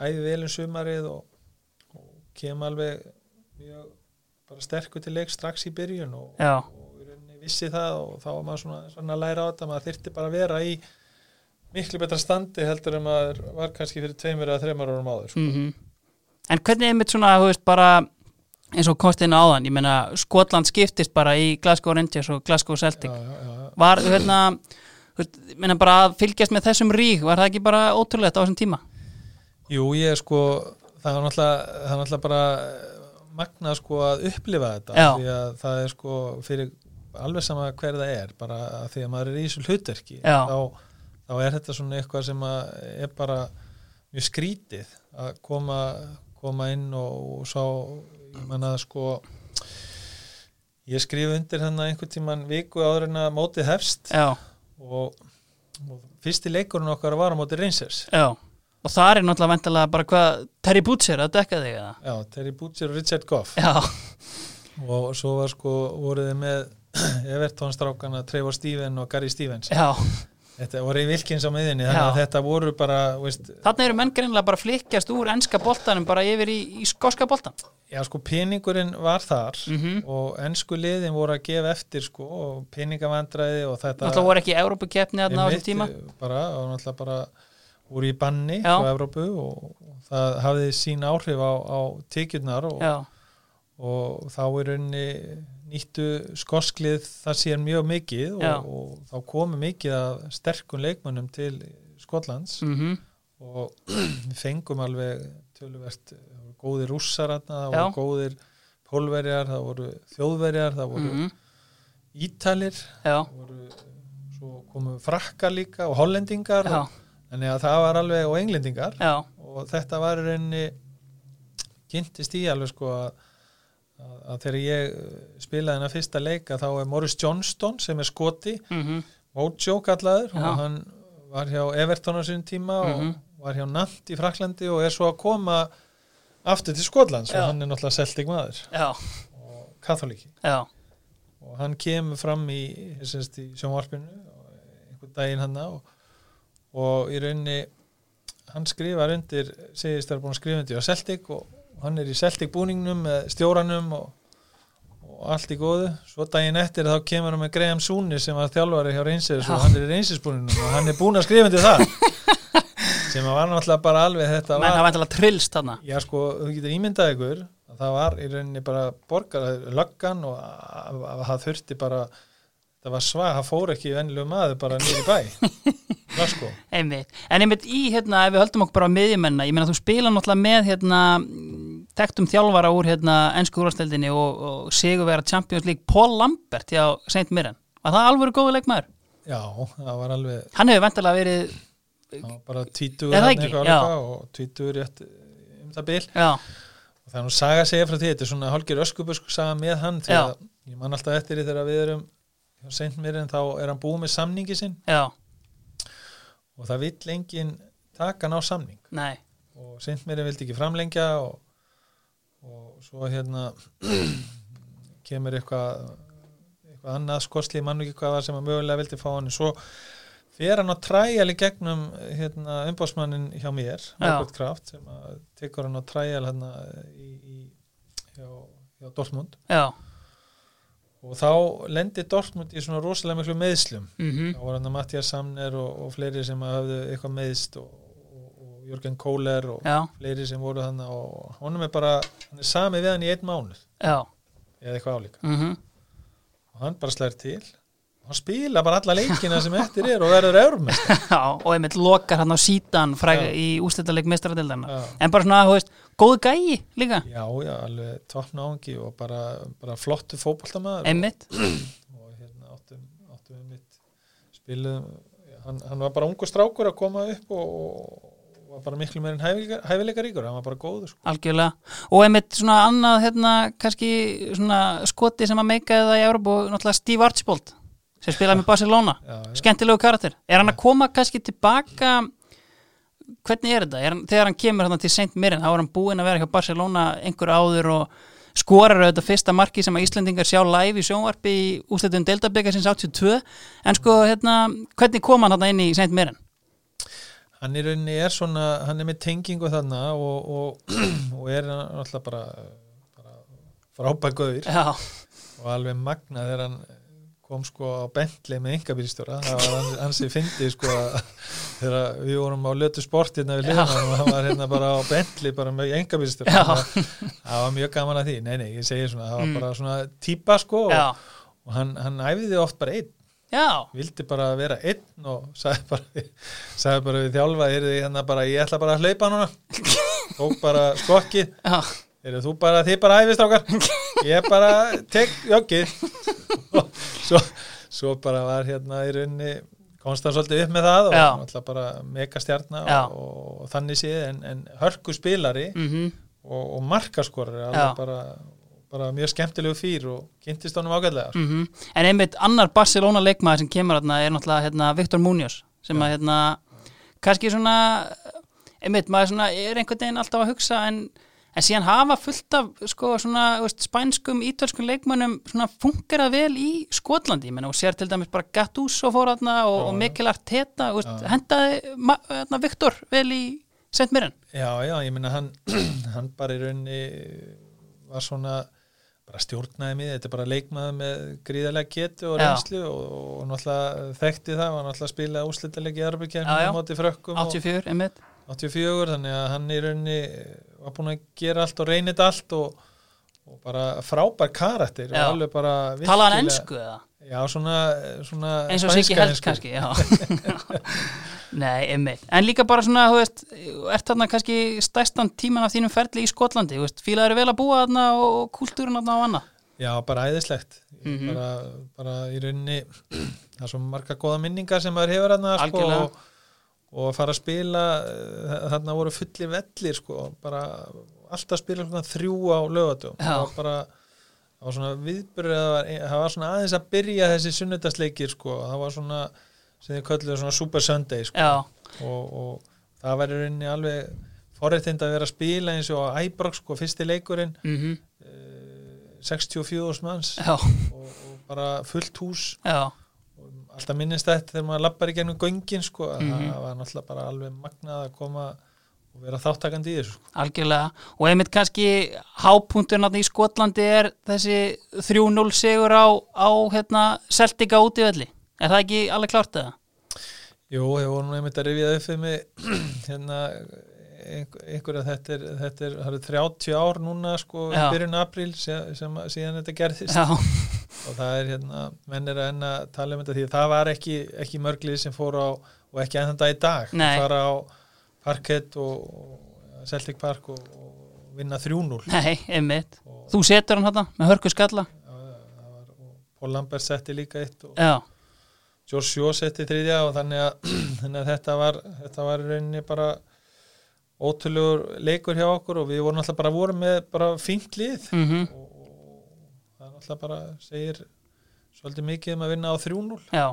æði vel um sumarið og, og kem alveg mjög bara sterkur til leik strax í byrjun og, og vissi það og þá var maður svona, svona læra á þetta maður þyrfti bara að vera í miklu betra standi heldur en maður var kannski fyrir tveimur eða þreimur árum áður mm en hvernig einmitt svona, þú veist, bara eins og á áðan, ég meina Skotland skiptist bara í Glasgow Rangers og Glasgow Celtic. Já, já, já, já. var, hérna þú veist, ég meina bara að fylgjast með þessum rík var það ekki bara ótrúlegt á þessum tíma Jú, ég sko það er náttúrulega, það er náttúrulega bara magnað sko að upplifa þetta Já. því að það er sko fyrir alveg sama hver það er bara að því að maður er í þessu hlutverki þá, þá er þetta svona eitthvað sem er bara mjög skrítið að koma, koma inn og, og sá ég menna sko ég skrif undir hérna einhvern tíman viku áður en að mótið hefst og, og fyrsti leikurinn okkar var á mótið Rangers. Já og það er náttúrulega vendalega bara hvað Terry Butcher að dekka þig eða? Já, Terry Butcher og Richard Goff. Já, og svo var sko voruð þið með <clears throat> Everton strákana Trevor Steven og Gary Stevens. Já. Þetta voru í Wilkins á miðinni þannig að þetta voru bara veist, þarna eru menn greinlega bara flikkjast úr enska boltanum bara yfir í, í skoska boltan já sko peningurinn var þar Mhm. og ennsku liðin voru að gefa eftir sko og peningavandræði og þetta náttúrulega voru ekki Európa-keppni þarna á þessum tíma. bara, og náttúrulega bara voru í banni Já. frá Evrópu og, það hafði sín áhrif á, á tekjurnar og, og þá er rauninni nýttu skosklið það sér mjög mikið og, og þá komu mikið af sterkum leikmönnum til Skotlands mhm. og <clears throat> við fengum alveg töluvert góðir rússar það voru góðir pólverjar, það voru þjóðverjar það voru mhm, ítalir já, það voru, svo komu frakkar líka og hollendingar og, þannig að það var alveg og englendingar. Já. Og þetta var rauninni kynntist í alveg sko að, að, þegar ég uh, spilaði hennar fyrsta leika þá er Morris Johnston sem er skoti mhm, Mojo kallaður Já. og hann var hjá Everton á sín tíma Mhm. og var hjá Nant í Fraklandi og er svo að koma aftur til Skotlands Já. og hann er náttúrulega Celtic maður. Og katholiki og hann kemur fram í, í sjónvarpinu einhvern daginn hann og, og í rauninni hann skrifar undir segist þær búin að skrifa undir á Celtic og, hann er í Celtic búningnum með stjóranum og, og allt í góðu. Svo daginn eftir þá kemur hann með Graham Súni sem var þjálfari hjá Reynsers og hann er í Reynsers búningnum og hann er búin að skrifa undir það. <laughs> Sem var náttúrulega bara alveg þetta menn var hafa vantilega trillst þarna. Já sko, þú getur ímyndað ykkur að það var í rauninni bara borgar löggan og að, að það þurfti bara það var svag, það fór ekki vennilega maður bara í bæ. <laughs> Glasgow einmitt, en einmitt í hérna ef við höldum okkur bara á miðjumenna, ég meina þú spila náttúrulega með hérna tektum þjálfara úr hérna ennsku úrvasteldinni og, og sigurvera Champions League Paul Lambert hjá Saint Mirren. Var það alveg góðu leikmaður? Já, það var alveg Hann hefur vantilega verið var bara Já. álíka og tvítugur rétt um það bil. Já, og það er nú saga segja frá því, þetta er svona hálgir öskubusku saga með hann því Já. að ég man alltaf eftir því þegar við erum hjá Saint Mirren þá er hann búið með samningi sinn. Já, og það vill enginn taka hann á samning. Nei. Og Saint Mirren vildi ekki framlengja og, og svo hérna <clears throat> kemur eitthvað eitthvað annað skosli, mann ekki hvað var sem að mögulega vildi fá hann. Svo fer hann á træjal í gegnum hérna, umbásmannin hjá mér Norbert Kraft sem að tekur hann á træjal hérna í, í hjá, hjá Dortmund. Já, og þá lendi Dortmund í svona rosalega miklu meðslum mhm, þá var hann að Mattias Samner og, og fleiri sem hafðu eitthvað meðst og, og, og Jörgen Kohler og já, fleiri sem voru þannig og honum er bara, hann er sami við hann í einn mánuð. Já. Eða eitthvað álíka. Mhm, og hann bara slær til. Og hann spila bara alla leikina sem eftir er og verður eurumest <laughs> og einmitt lokar hann á sítan í ústættaleg mestaradeildarna já, en bara svona, þú veist, góð gæi líka. Já, já, alveg toppnáðungi og bara, bara flottu fótboltamaður einmitt, og hérna áttum, áttum við mitt spiluðum hann, hann var bara ungu strákur að koma upp og, og var bara miklu meirinn hæfileika, hæfileika ríkur, hann var bara góður sko. algjörlega. Og einmitt svona annað, hérna, kannski svona skoti sem að meika það í Európa og náttúrulega Steve Archibald sem spilaði með Barcelona, skemmtilegu karakter. Er hann að koma kannski tilbaka hvernig er þetta? Er hann, þegar hann kemur hérna til Saint Mirren, þá er hann búinn að vera hjá Barcelona einhver áður og skorar auðvitað fyrsta marki sem að Íslendingar sjá live í sjónvarpi í úsleitum Deltabeka sinns 82 en sko, hérna, hvernig kom hann hérna inn í Saint Mirren? hann í rauninni er svona, hann er með tengingu þarna og, og, <clears throat> og er alltaf bara, bara frábær gauður Já, og alveg magna þegar hann kom sko á Bentley með yngabýrstjóra það var hans, ég fyndi sko þegar við vorum á lötu sport hérna við liðan og hann var hérna bara á Bentley bara með yngabýrstjóra það, var mjög gaman að því, nei nei, ég segi svona það var Mm. bara svona típa sko og, og hann, hann æfiði oft bara einn. Já, vildi bara vera einn og sagði bara, sagði bara við þjálfa hérna bara, ég ætla bara að hlaupa núna. <laughs> Tók bara skokkið. Já, er þú bara, þið bara æfist ákar ég bara tek joggið og svo, svo bara var hérna í rauninni komst hann svolítið upp með það og Já. alltaf bara mega stjarnar Já. og, og, þannig séð en, en hörku spilari mhm og, og markaskorari Já. alveg bara, bara mjög skemmtilegu fýr og kynntist honum ágætlega sko. Mm En einmitt annar Barcelona leikmaður sem kemur hérna er náttúrulega hérna, Viktor Munoz sem að hérna, kannski svona einmitt, maður svona er einhvern veginn alltaf að hugsa en, en síðan hafa fullt af sko svona veist, spænskum, ítölskum leikmönnum fungerað vel í Skotlandi, ég menna og sér til dæmis bara Gattuso fór hérna og, og. Mikkel Arteta, veist, hendaði hérna, Viktor vel í Saint Mirren Já, já, ég meina hann, <clears throat> hann bara í rauninni var svona bara stjórnaði mig, þetta er bara leikmaður með gríðarlega getu og reynslu og, og náttúrulega þekkti það, var náttúrulega að spila úslitalega í Já, já. Arbyrkjörnum á móti frökkum og 84, einmitt. 84, þannig að hann í rauninni var búin að gera allt og reynið allt og, og bara frábær karakter Já. og alveg bara Talaði hann ensku eða? Já, svona, svona eins og Siggi ensku. kannski. <laughs> Nei, einmitt en líka bara svona, þú veist ert þarna kannski stærstan tíman af þínum ferli í Skotlandi, þú veist, fílaður vel að búa þarna og kultúrun þarna og annað Já, bara æðislegt Mhm. bara, bara í rauninni <clears throat> það er svo marga góða minningar sem maður hefur hérna sko, og, og að fara að spila eh, þarna voru fulli vellir sko, bara alltaf spila svona þrjú á lögatum það var bara það var svona viðbyrð það var, það var svona aðeins að byrja þessi sunnudagsleikir sko, það var svona sem þið kölluðu svona Super Sunday sko, og, og það var í rauninni alveg forréttind að vera að spila eins og á Æbrok sko, fyrsti leikurinn. Mhm, eh, 64 manns. Og, og bara fullt hús. Já alltaf minnist þetta þegar maður lappar í gennum göngin sko, að Mhm. það var náttúrulega bara alveg magnað að koma og vera þáttakandi í þessu sko. algjörlega, og einmitt kannski hápunkturinn þarna í Skotlandi er þessi 3-0 sigur á, á hérna, Celtica út í velli er það ekki alveg klárt eða? Jú, ég voru nú einmitt að rifja upp fyrir mig <clears throat> hérna einhver, einhver að þetta er, þetta er, það eru 30 ár núna sko, Já. byrjun apríl sem, sem, síðan þetta gerðist. Já, og það er hérna, menn er að enn að tala um þetta því að það var ekki, ekki mörglið sem fór á og ekki enn þetta í dag Nei. fara á parkett og, Celtic Park og, og vinna 3-0 nei, einmitt. Og, Þú setur hann þetta með hörku skalla. Það og Paul Lambert setti líka eitt og Já, George Shaw setti þriðja og þannig að, <clears throat> þannig að þetta var þetta var rauninni bara ótrúlegur leikur hjá okkur og við vorum alltaf bara vorum með bara fínt lið. Mhm. Og, og það er alltaf bara segir svolítið mikið um að vinna á 3-0 Já,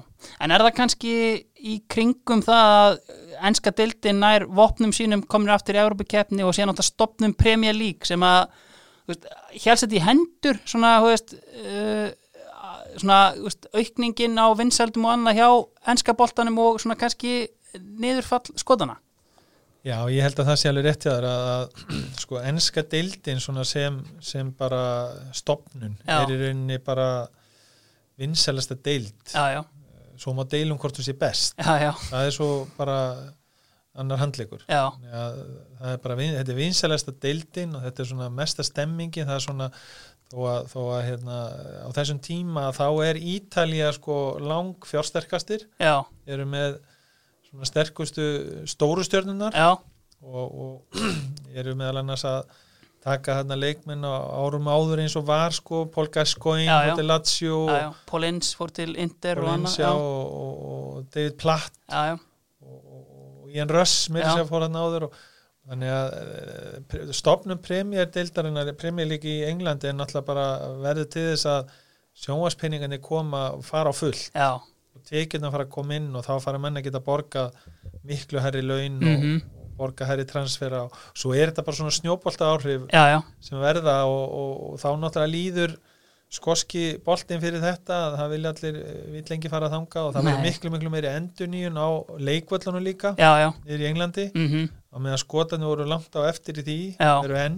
en er það kannski í kringum það að enska dildin nær vopnum sínum komin aftur í Európa-keppni og síðan átt að stopnum Premier League sem að helst þetta í hendur svona, þú veist, uh, svona þú veist, aukningin á vinsældum og annað hjá enska boltanum og svona kannski niðurfall skotana Já, ég held að það sé alveg rétt hjá þér að, <clears throat> sko enska deildin sem, sem bara stopnun Já. er í rauninni bara vinsælasta deild. Já, já, svo má deilum hvort þú sé best. Já, já, það er svo bara annar handleikur. Það er bara, þetta er vinsælasta deildin og þetta er svona mesta stemmingin. Það er svona þó að, þó að hérna, á þessum tíma þá er Ítalía sko lang fjársterkastir já, eru með svona sterkustu stóru stjörnunar já, og, og eru meðal annars að taka þarna leikmenn á árum áður eins og var sko, Paul Gascoigne, já. Hotel Lazio já, já, Paul Ince fór til Inter og annað, Valencia já, og, og, David Platt. Já, já, og, Ian Russ þess að fór hann áður og þannig að eh, stofnum premjör deildarinnar, premjör líki í Englandi er náttúrulega bara verður til þess að sjónvarspenningarnir koma og fara á full já, og tekjurna fara að koma inn og þá fara menn að geta borga miklu herri laun og, og borga herri transfera og svo er þetta bara svona snjóbolta áhrif já, já, sem verða og, og, og þá náttúrulega líður skoski boltinn fyrir þetta að það vilja allir vill lengi fara að þanga og það verður miklu miklu meiri enduníun á leikvöllunum líka já, í Englandi. Mhm, og meðan skotarnir voru langt á eftir í því Já. eru enn,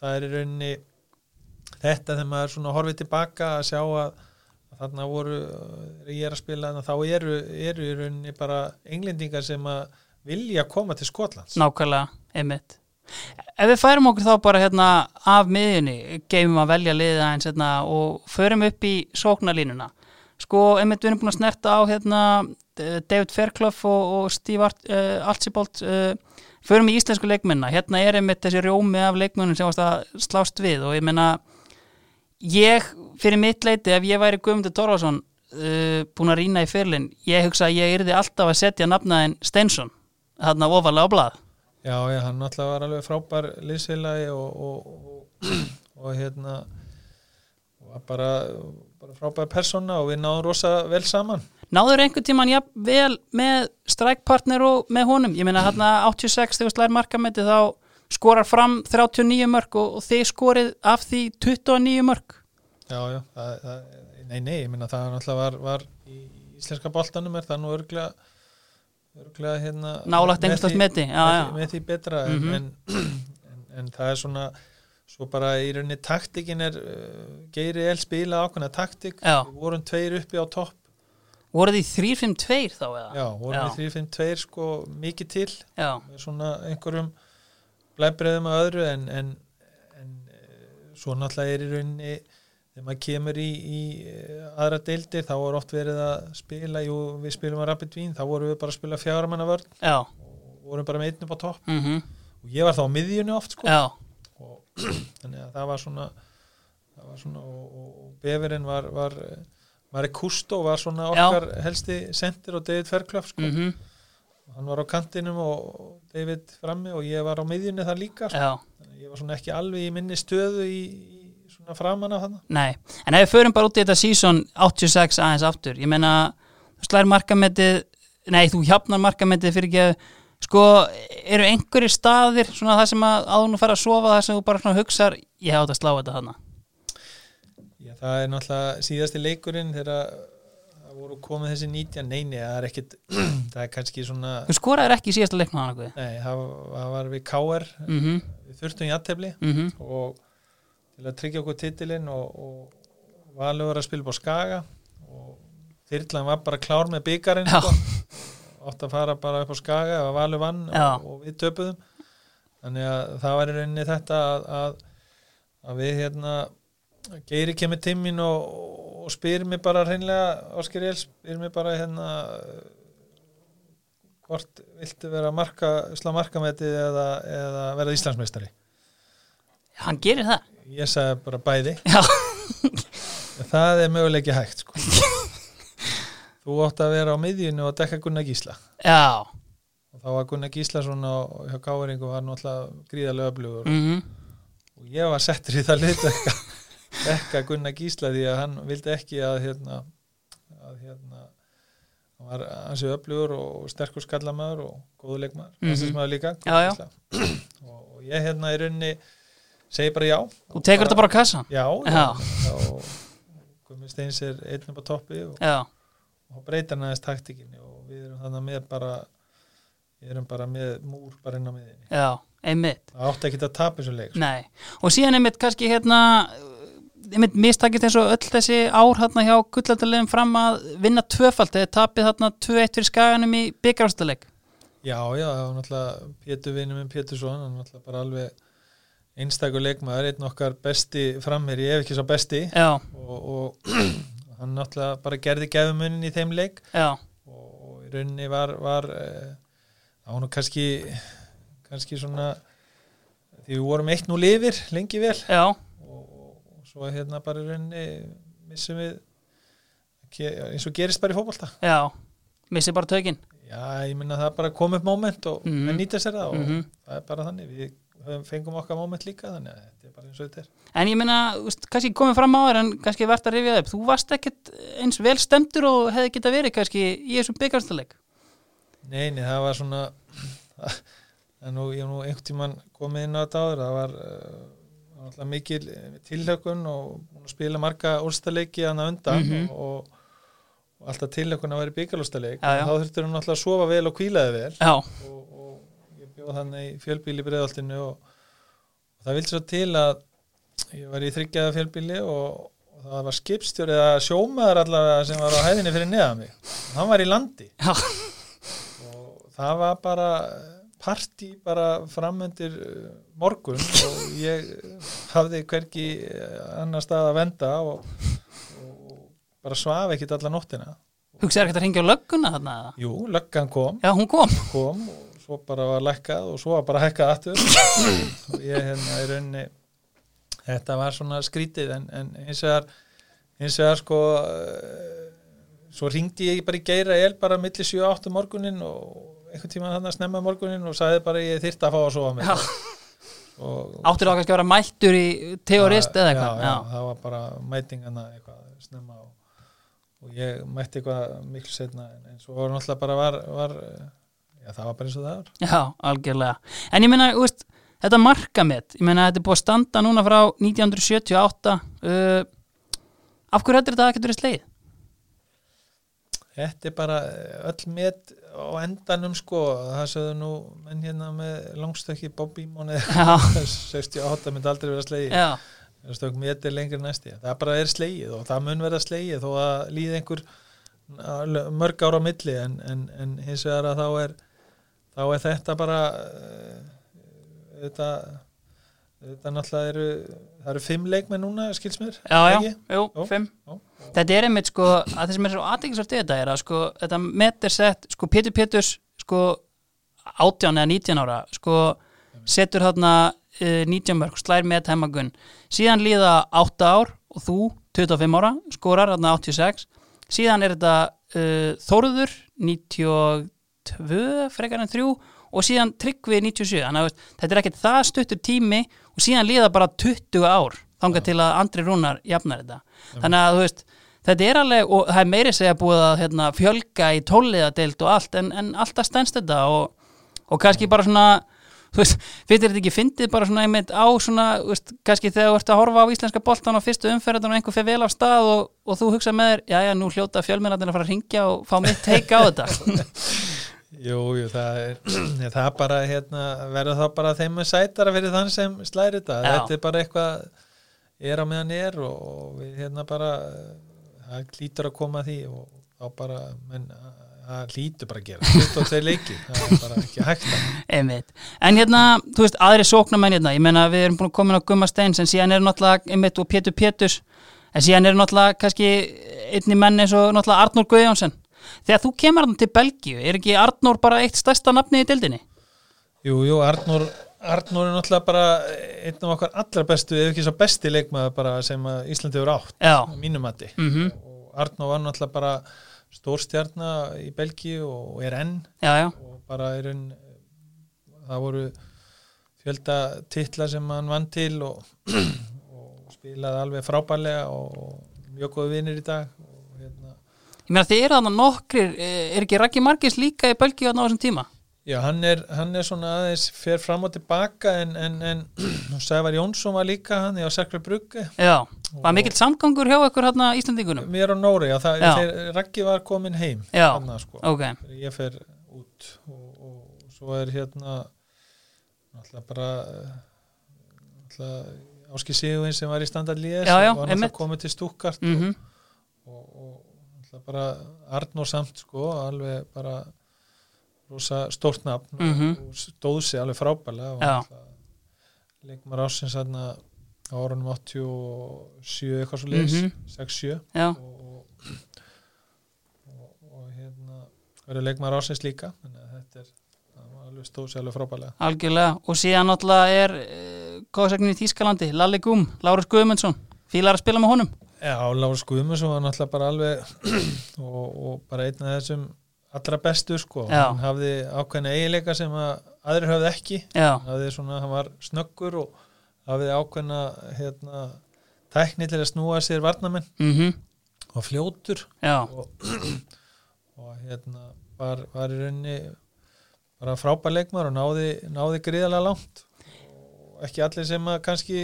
það er í rauninni þetta þegar maður horfið tilbaka að sjá að þarna voru ég er að spila þarna, þá eru, eru í rauninni bara englendingar sem að vilja koma til Skotlands nákvæmlega, einmitt. Ef við færum okkur þá bara hérna af miðjunni, geymum að velja liðið aðeins hérna og förum upp í sóknarlínuna. Sko, einmitt við erum búin að snerta á hérna eh, David Fairclough og, og Steve uh, Archibald, uh, förum í íslensku leikmenna. Hérna er einmitt þessi rjómi af leikmennum sem varst að slást við og ég meina, ég, fyrir mitt leiti, ef ég væri Guðmundur Torfason uh, búin að rýna í fyrlinn, ég hugsa að ég yrði alltaf að setja nafnaðin Steinsson, þarna ofalega á blað. Já, já, hann náttúrulega var alveg frábær liðsfélagi og, og, og, og hérna og var bara, bara frábær persóna og við náðum rosa vel saman. Náður einhvern tímann ja, vel með strækpartner og með honum? Ég meina hérna 86 þegar slæðir markamæti þá skorar fram 39 mörg og, og þið skorið af því 29 mörg Já, já, það, það, nei, nei, ég minna það náttúrulega var, var í íslenska boltanum er það nú örglega örglega hérna Nálægt með einhvers því- meti, já, með, já. því- með því betra Mhm. en, en, en það er svona svo bara í rauninni taktikin er uh, Geiri El spila ákveðna taktik vorum tveir uppi á topp voruð því 3-5-2 þá eða? já, vorum við 3-5-2 sko mikið til Já, með svona einhverjum blæbreðum að öðru en, en, en eh, svo náttúrulega er í rauninni þegar maður kemur í, í eh, aðra deildir þá er oft verið að spila jú, við spilum að Rapid Vín, þá vorum við bara að spila fjármanna vörn já, og vorum bara með einn upp á topp. Mhm, og ég var þá á miðjunni oft sko. Já, og <clears throat> þannig að það var svona það var svona og, og, og Beverinn var var, var Kusto var svona Já. okkar helsti sendir og David Fairclough sko. Mhm, hann var á kantinum og David frammi og ég var á miðjunni þar líka sko. já, ég var svona ekki alveg í minni stöðu í, framan af hann nei. En ef við förum bara út í þetta season 86 aðeins aftur, ég meina þú slæðir markametið, nei þú hjapnar markametið fyrir ekki sko, eru einhverjir staðir svona það sem að áður nú fara að sofa það sem þú bara hugsar, ég hef átt að slá þetta hana Já, það er náttúrulega síðasti leikurinn þegar það voru komið þessi 19 neini, það er ekkit <clears throat> það er kannski svona Þú skoraðir ekki í síðasta leiknum hana nei, það, var við KR mm -hmm, við þurftum jættefli mm -hmm, og til að tryggja okkur titilinn og, og Valur að spila upp á Skaga og Þyrlan var bara klár með byggarinn sko. átt að fara bara upp á Skaga og Valur vann og, og við töpuðum. Þannig að það var í rauninni þetta að, að, að við hérna Geiri kemur tímin og, og spyr mér bara hreinlega Óskar Jél spyr mér bara hérna hvort viltu vera marka, slá markametið eða, eða verða Íslandsmeistari. Hann gerir það Ég sagði bara bæði <laughs> Það er möguleiki hægt sko. <laughs> Þú átt að vera á miðjunni og dekka Gunnar Gísla já og þá var Gunnar Gíslason og hjá Káringu var náttúrulega gríðarlega öflugur mm og ég var settur í það lit dekka, Gunnar Gísla því að hann vildi ekki að hérna að hérna hann var hansi öflugur og sterkur skallamæður og góðu leikmaður Mhm. mm líka Já, já. Gísla. og, ég hérna í rauninni segi bara já. Þú tekur þetta bara á kassan já, Guðmund Steins er einn upp á toppi og og breyta næðist taktikinni og við erum þannig með bara við erum bara með múr bara inn á miðinni já, einmitt. Það átti ekki að tapa þessu leik sko. Nei, og síðan einmitt kannski hérna einmitt mistakist eins og öll þessi ár hérna hjá gullaldalegum fram að vinna tvöfald eða tapið hérna 2-1 fyrir skaganum í byggjárstaleg Já, já, það var náttúrulega Pétur vinur minn Pétursson, hann var náttúrulega bara alveg einstakur leikmaður, einn okkar besti framherji, ef ekki svo besti. Já, og, og <clears throat> hann náttúrulega bara gerði gefumunnin í þeim leik. Já, og í rauninni var, var eh, það var nú kannski kannski svona því við vorum eitt nú lifir lengi vel. Og, og svo hérna bara í rauninni missum við eins og gerist bara í fótbolta. Já. Missi bara tökin. Já, ég minna það bara kom upp moment og Mhm. menn nýta sér það og Mhm. það er bara þannig. Við fengum okkar moment líka þannig að þetta er bara eins og þetta er En ég veist, kannski komið fram á þér en kannski verðt að rifja það upp. Þú varst ekkert eins vel stemdur og hefði geta verið kannski í þessum byggjarstaleg. Nei, nei, það var svona <clears throat> það nú, ég hef nú einhvern tímann komið inn á þetta áður, það var það var alltaf mikil eh, tilhlökun og spila marga úrstaleiki hann að undan Mhm. og, og alltaf tilhlökun að vera já. þá þurftur hann alltaf að sofa vel og kvílaði vel Já, og, og þannig í fjölbíli breiðaltinu og, og það vildi svo til að ég var í þryggjaða fjölbíli og, og það var skipstjóri eða sjómaður allavega sem var á hæðinni fyrir neða mig. Hann var í landi. Og það var bara partí bara framöndir uh, morgun og ég hafði hverki uh, annar stað að venda og, og bara svaf ekkit alla nóttina. Hugsaði ekkert að ringja á lögguna þarna? Jú, löggan kom, Já, hún kom. kom og svo bara var lækkað og svo var bara hækkað aftur og ég hérna í rauninni þetta var svona skrítið en, en vegar hins vegar sko uh, svo ringdi ég bara í geira el bara milli 7-8 morgunin og einhvern tíma þannig að snemma morgunin og sagði bara ég þyrfti að fá að sofa með Já. og, Áttur þá kannski að vera mættur í teorist eða já, eitthvað. já, það var bara mætingana eitthvað snemma og, og ég mætti eitthvað miklu setna en, en svo var náttúrulega bara var, var já, það var bara eins og það var Já, algjörlega. En ég veist, þetta markamett, ég meina, þetta er búið að standa núna frá 1978. Uh, af hverju heldur þetta að getur verið sleið? Þetta er bara öll met á endanum sko, það sögðu nú menn hérna með langstökki Bobby Móni Já, <laughs> 68 myndi aldrei vera slegið já, stökk met er lengri næsti það bara er slegið og það mun vera slegið þó að líði einhver mörg ára á milli en, en, en hins vegar að þá er þá er þetta bara þetta þetta náttúrulega eru það eru fimm leikmenn núna, skils mér já, já, jú, Jú. fimm. Já. Þetta er einmitt sko, að það sem er svo aðeinsvært þetta er að sko, þetta met er sett, sko, Pétur Péturs, sko, 18 eða 19 ára, sko, setur þarna uh, 19 mörg, slær með heimagun, síðan líða 8 ár og þú, 25 ára, skorar þarna 86, síðan er þetta uh, Þóruður, 92, frekar en 3 og síðan Tryggvi 97, þannig að þetta er ekkert það stuttur tími og síðan líða bara 20 ár þangað til að Andri Rúnar jafnar þetta. Þannig að þú veist, þetta er alveg og það er meiri segja búið að hérna, fjölga í tóliðadeild og allt en, en alltaf stendst þetta og, og kannski bara svona þú veist, finnst þetta ekki fyndið bara svona einmitt á svona, þú veist, kannski þegar þú ert að horfa á íslenska boltan á fyrstu umferðan og einhver fyrir vel af stað og, og þú hugsa með þér, já já, nú hljóta fjölmennarnir að fara að ringja og fá mitt teika á þetta <laughs> Jú, jú, það er <clears throat> það bara, hérna, verður þá bara þeim með sætara fyrir þann sem slæri þetta. Já. þetta er bara eitthvað er á meðan er og við hérna bara það lítur að koma að því og þá bara, menn það lítur bara að gera, 22 leiki það er bara ekki hægt að en hérna, þú veist, aðri sóknarmenn hérna, ég meina við erum búin að koma á Gumma Steins en síðan er náttúrulega, einmitt, og Pétur Péturs. En síðan er náttúrulega kannski einni menn eins og náttúrulega Arnór Guðjónsson þegar þú kemur hann til Belgíu, er ekki Arnór bara eitt stærsta nafni í dildinni? Jú, jú, Arnór Arnór er náttúrulega bara einn af okkar allra bestu, ef ekki svo besti leikmaður bara sem Íslandi hefur átt Já, á mínum mati. Mhm, og Arnór var náttúrulega bara stórstjarna í Belgíu og er enn. Já, já, og bara er enn það voru fjölda titla sem hann vann til og, <clears throat> og spilaði alveg frábærlega og mjög góði vinnir í dag ég meina þið eru þannig nokkrir, eh, er ekki Raggi Margis líka í þarna á þessum tíma? Já, hann er, hann er svona aðeins fer fram og tilbaka en, en, en Sævar Jónsson var líka hann á Serkri Brugge Já, var mikill samgangur hjá ykkur hérna Íslandingunum? mér og Nóri, já, það, Já. þeir, Raggi var komin heim Já. þarna, sko, Ok, ég fer út og, og svo er hérna náttúrulega bara náttúrulega Áski Sigurvin sem var í standard liðs Já, já, og hann alltaf komið til Stuttgart mm og, og, alltaf bara Arnór samt sko, alveg bara rosa stórt nafn Mhm. og stóð sig alveg frábælega og Já. alltaf leikmar ásins þarna á árunum 87 eitthvað svo liðs, Mhm. 6-7 Já, og, og, og hérna verður leikmar ásins líka þannig að þetta er alveg stóð sig alveg frábælega algjörlega og síðan náttúrulega er uh, góðsæknin í Þýskalandi, Lalli Gum, Lárus Guðmundsson fílar að spila með honum. Já, Lárus Guðmundsson var náttúrulega bara alveg <clears throat> og, og bara einn af þessum allra bestu sko. Já. hann hafði ákveðna eiginleika sem að aðrir hafði ekki. Hann hafði svona, hann var snöggur og hafði ákveðna hérna, tækni til að snúa sér varnamenn mhm, og fljótur. Og, <clears throat> og hérna var, var í rauninni bara frábær leikmar og náði, náði gríðalega langt. Og ekki allir sem að kannski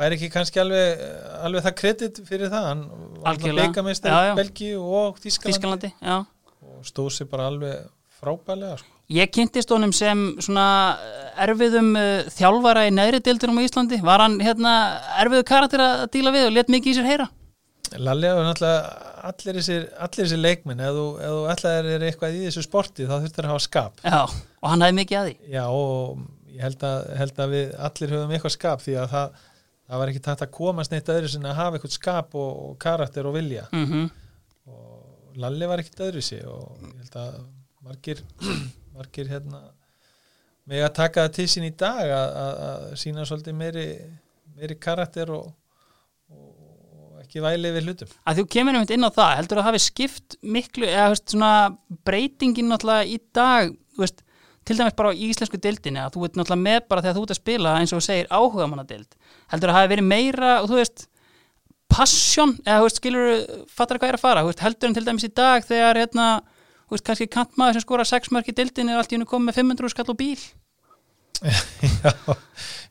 fær ekki kannski alveg, alveg það kredit fyrir það, hann var já. beigamestari Belgíu og Þískaland Þýskalandi, já og stóð sér bara alveg frábærlega sko. Ég kynntist honum sem svona erfiðum uh, þjálfara í neðri deildunum á Íslandi. Var hann hérna erfiðu karakter að díla við og let mikið í sér heyra? Lalli var náttúrulega allir þessir, þessir leikminn ef þú, ef þú ætlaðir er eitthvað í þessu sporti þá þurftir að hafa skap Já, og hann hafði mikið að því. Já og ég held að, held að við allir höfum eitthvað skap því að það, það var ekki tægt að komast neitt öðru sinni að hafa eitthvað skap og, og karakter og vilja. Mm og Lalli var ekkit öðru sig og ég held að margir <clears throat> margir hérna með að taka það til sín í dag að, að, að sína svolítið meiri, meiri karakter og, og, ekki væli við hlutum. Að þú kemur einmitt inn á það, heldur að hafi skipt miklu, eða veist, svona breytingin náttúrulega í dag, veist, til dæmis bara í íslensku deildinni, að þú ert náttúrulega með bara þegar þú ert að spila eins og segir áhuga manna deild. Heldur að hafi verið meira, og þú veist, passion, eða þú veist, skilur, fattar hvað er að fara, veist, heldur en til dæmis í dag þegar, hérna, þú veist, kannski kantmaður sem skora sex mörk í deildinni er allt í hennu komið með 500 skall og bíl. <laughs> Já,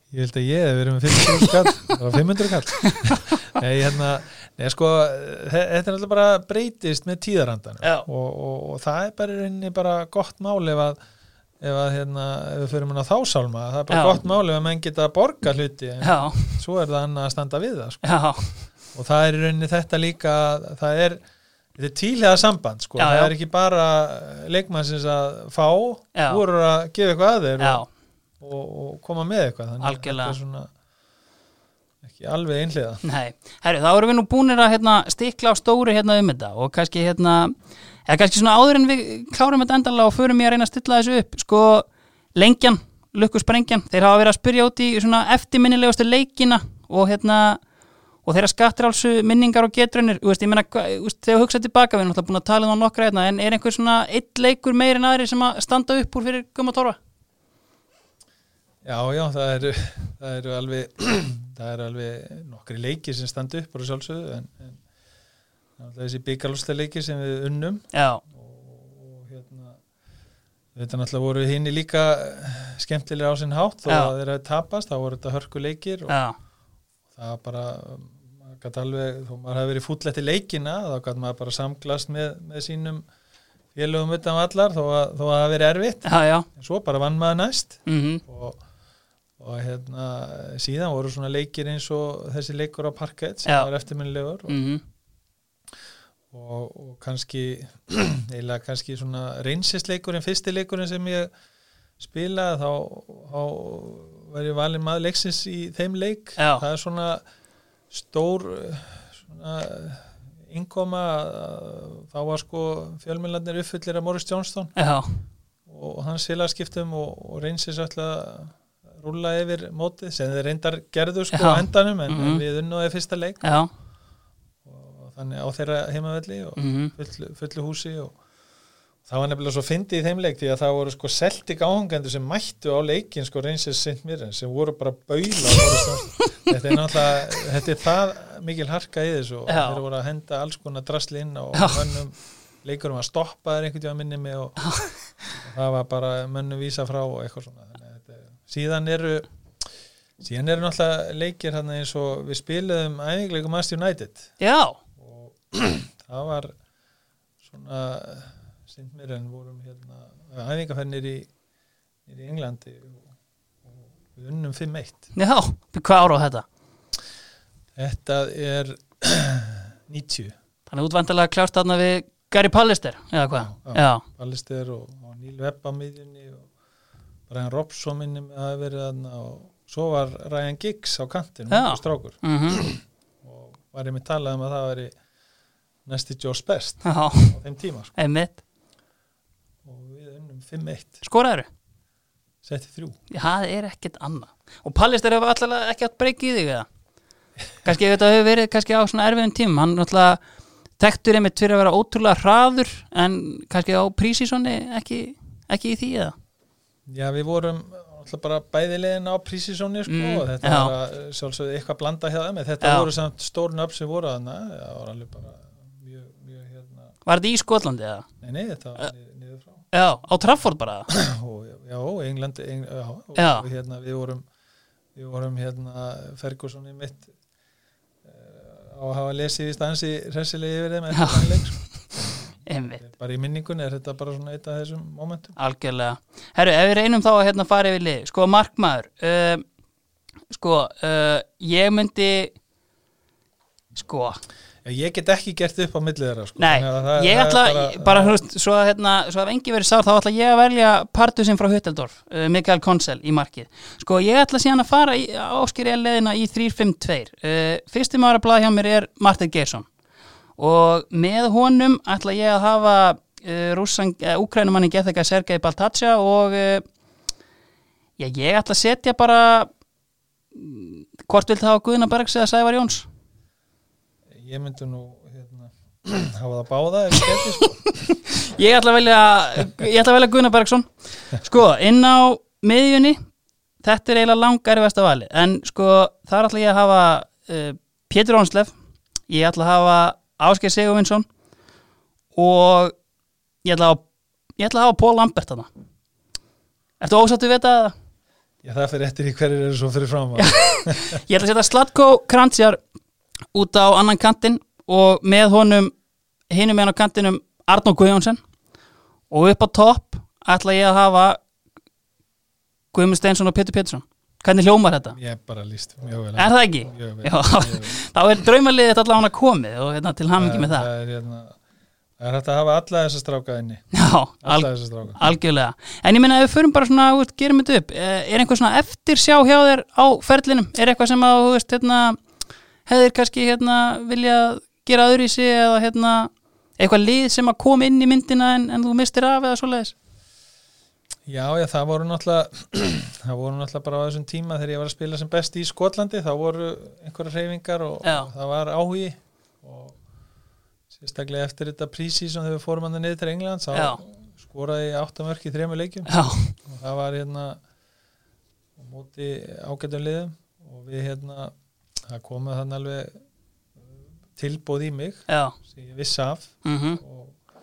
ég held að ég hef verið með 500 kall það var 500 kall <laughs> Nei, hérna, nei, sko þe- þetta er alltaf bara breytist með tíðarandan og, og, og það er bara bara gott mál ef að ef að hérna, ef við fyrir mann á þásálma það er bara Já. gott mál ef að menn geta að borga hluti en Já, svo er það annað að standa við það sko. já, og það er í rauninni þetta líka það er, þetta er tílega samband sko. Já, það já. er ekki bara leikmannsins að fá Já. voru að gefa eitthvað að þeir já, og, og, og koma með eitthvað þannig að Algjörlega. þetta er svona ekki alveg einhliða Nei, herru, þá erum við nú búinir að hérna, stikla á stóru hérna um þetta og kannski hérna, eða kannski svona áður en við klárum þetta endanlega og förum ég að reyna að stilla þessu upp, sko lengjan, lukku sprengjan, þeir hafa verið að spyrja út í svona eftirminnilegustu leikina og hérna og þeirra skattrálsu minningar og getrunir veist, meina, veist, þegar þú hugsa tilbaka við erum náttúrulega búin að tala um nokkra hérna, en er einhver svona eitt leikur meir en aðri sem að standa upp úr fyrir Gumma Torfa? Já, já, það eru, það eru alveg <clears throat> það eru alveg nokkri leiki sem standa upp bara sjálfsögðu en, en alltaf þessi byggalústa leiki sem við unnum. Já, og hérna þetta náttúrulega voru hinn líka skemmtilega á sinn hátt. Og Já. er að tapast, þá voru þetta hörku leikir og já, það var bara maður gæti alveg, þó maður hefði verið fúll eftir leikina, þá gæti maður bara samglast með, með sínum félögum utan allar, þó að, þó að það hafi verið erfitt. En svo bara vann maður næst. Mm og, og hérna síðan voru svona leikir eins og þessi leikur á parkett sem Já. var eftirminnilegur og, -hmm. Og, og kannski <clears throat> eiginlega kannski svona reynsisleikurinn, fyrsti leikurinn sem ég spilaði þá, þá var ég valinn maður leiksins í þeim leik Já. það er svona stór svona innkoma þá var sko fjölmjölandir uppfyllir af Morris Johnston Já, og hans félagskiptum og, og reynsis alltaf að rúlla yfir mótið sem þeir reyndar gerðu sko Já. endanum en, Mhm. en við unnóði fyrsta leik já þannig á þeirra heimavelli og mm fullu, fullu húsi og það var nefnilega svo fyndið í þeim leik því að það voru sko seltik áhengendur sem mættu á leikin sko reynsins sint mér sem voru bara baula <laughs> þetta er náttúrulega þetta er það mikil harka í þessu og þeir voru að henda alls konar drasli inn og mönnum. Leikurum að stoppa þeir einhvern tíma minni mig og, og það var bara mönnum vísa frá og eitthvað svona. Að er- síðan eru síðan eru náttúrulega leikir hann eins og við spiluðum æfingleikum Master United. Já, <clears throat> það var svona sint mér en vorum hérna æfingarfernir í, í Englandi og, og við unnum 5-1 já, hvað ára á þetta? Þetta er <clears throat> 90 Þannig útvandalega kljást þarna við Gary Pallister, eða hvað? Já, Já, Ballister og, og Neil Webb á miðjunni og Brian Robson minnum að hafa verið þarna og svo var Ryan Giggs á kantinu, Já. ungur strákur mhm, <clears throat> og var ég með talað um að það væri næsti Joss Best já, á þeim tíma sko. einmitt og við unnum 5-1 Skoraður? setti þrjú Já, það er ekkert annað Og Pallister hefur alltaf ekki átt breyki í þig eða? Kannski ef þetta hefur verið kannski á svona erfiðum tímum Hann náttúrulega þekktur einmitt fyrir að vera ótrúlega hraður En kannski á prísísonni ekki, ekki í því eða? Já, við vorum alltaf bara bæðilegin á prísisóni sko, Mm, og þetta já. var að, sjálfsögðu eitthvað blanda hjá þeim en þetta Já. voru samt stórn upp sem voru þarna það var alveg bara Var þetta í Skotlandi eða? nei, nei, þetta var niður, frá. Já, á Trafford bara og <clears throat> já, England, Eng, já, Já. og hérna við vorum við vorum hérna Ferguson í mitt uh, á að hafa lesið í stansi hressilega yfir þeim eftir þann leik sko. <laughs> Einmitt, bara í minningunni er þetta bara svona eitt af þessum momentum. Algjörlega. Herru, ef við reynum þá að hérna fara yfir lið. Sko, markmaður uh, Sko, uh, ég myndi Sko, ég get ekki gert upp á millið þeirra sko. Nei, það- ég ætla, bara- bara, veist, svo að, hérna, svo að engi verið sár, þá ætla ég að velja partusinn frá Hutteldorf, uh, Mikael Konsel í markið. Sko, ég ætla síðan að fara í áskýri leðina í 3-5-2. Uh, fyrsti maður að blaða hjá mér er Martin Geirsson og með honum ætla ég að hafa uh, rússang, uh, úkrænumanni Gethega Sergei Baltacha og uh, já, ég ætla að setja bara mm, hvort vilt hafa Guðna Bergs eða Sævar Jóns? Ég myndi nú hérna, <clears throat> hafa það báða ef ég geti sko. <laughs> Ég ætla að velja, ég ætla að velja Gunnar Bergson Sko, inn á miðjunni Þetta er eiginlega langar í vesta vali En sko, þar ætla ég að hafa uh, Pétur Ónslef Ég ætla að hafa Ásgeir Sigurvinsson Og Ég ætla að, ég ætla að hafa Pól Lambert þarna Ertu ósattu við þetta? Já, það fyrir eftir í hverjir eru svo fyrir fram <laughs> Ég ætla að setja Slatko Krantsjar út á annan kantinn og með honum hinum hann á kantinum Arnó Guðjónsson. Og upp á topp ætla ég að hafa Guðmund Steinsson og Pétur Pétursson. Hvernig hljómar þetta? ég er bara líst Er það ekki? Vel, Já, <laughs> þá er draumalið þetta allavega komið og hérna, til hamingi með það. það er, hérna, er hægt að hafa alla þessa stráka inni. <laughs> Já, al, alla þessa stráka. algjörlega. En ég minna ef við förum bara svona, veist, gerum þetta upp. Eh, er einhver svona eftir sjá hjá þér á ferlinum? Er eitthvað sem að, þú veist, hérna hefðir kannski, hérna, vilja gera öðru í sig eða, hérna eitthvað lið sem að kom inn í myndina en, en þú mistir af eða svoleiðis? Já, já, það voru náttúrulega <clears throat> það voru náttúrulega bara á þessum tíma þegar ég var að spila sem best í Skotlandi þá voru einhverja reyfingar og, og það var áhugi og sérstaklega eftir þetta prísísum þegar við fórum hann niður til England þá Já. skoraði ég áttamörk í þremur leikjum Já, og það var hérna á móti ágætum liðum og við hérna það komið þannig alveg uh, tilbóð í mig já, sem ég vissi af. Mhm, og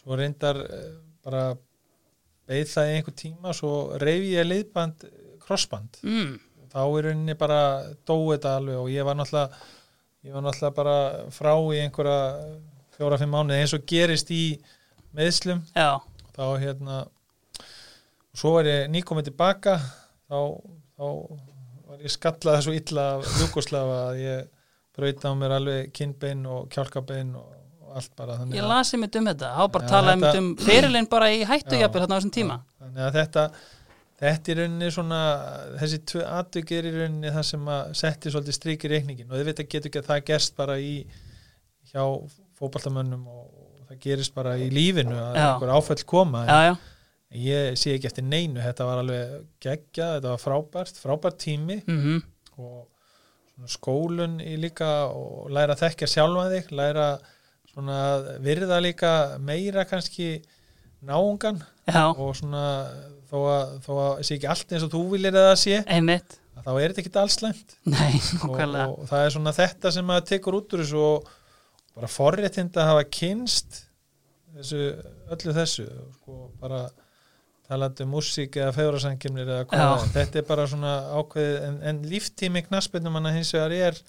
svo reyndar eh, bara beið það í einhver tíma svo reyfi ég liðband crossband mm, þá er rauninni bara dói þetta alveg og ég var náttúrulega ég var náttúrulega bara frá í einhverja fjóra-fimm mánuði eins og gerist í meðslum já, þá hérna svo var ég nýkomið tilbaka þá, þá ég skallað svo illa af Júkoslafa að ég braut á mér alveg kinnbein og kjálkabein og, og allt bara þannig ég lasi mitt um þetta þá bara talaði mitt um fyrirlin bara í hættu Já, jafnir þarna á þessum tíma. þannig að þetta þetta er rauninni svona þessi tvö atvik er í rauninni það sem að setti svolítið strik í reikningin og þið veit að getur ekki að það gerst bara í hjá fótbaltamönnum og, það gerist bara í lífinu að einhver áfæll koma. Já, já, ég sé ekki eftir neinu, þetta var alveg geggjað, þetta var frábært, frábært tími. Mhm, og svona skólun í líka og læra að þekkja sjálfa þig, læra svona að virða líka meira kannski náungan já, og svona þó að, þó að sé ekki allt eins og þú viljir að það sé einmitt. að þá er þetta ekki alls slæmt. Nei, og, og það er svona þetta sem maður tekur út úr þessu og bara forréttind að hafa kynst þessu, öllu þessu sko bara talandi um músík eða feðurasankimnir eða hvað er. þetta er bara svona ákveðið en, en líftími knaspinu manna hins vegar er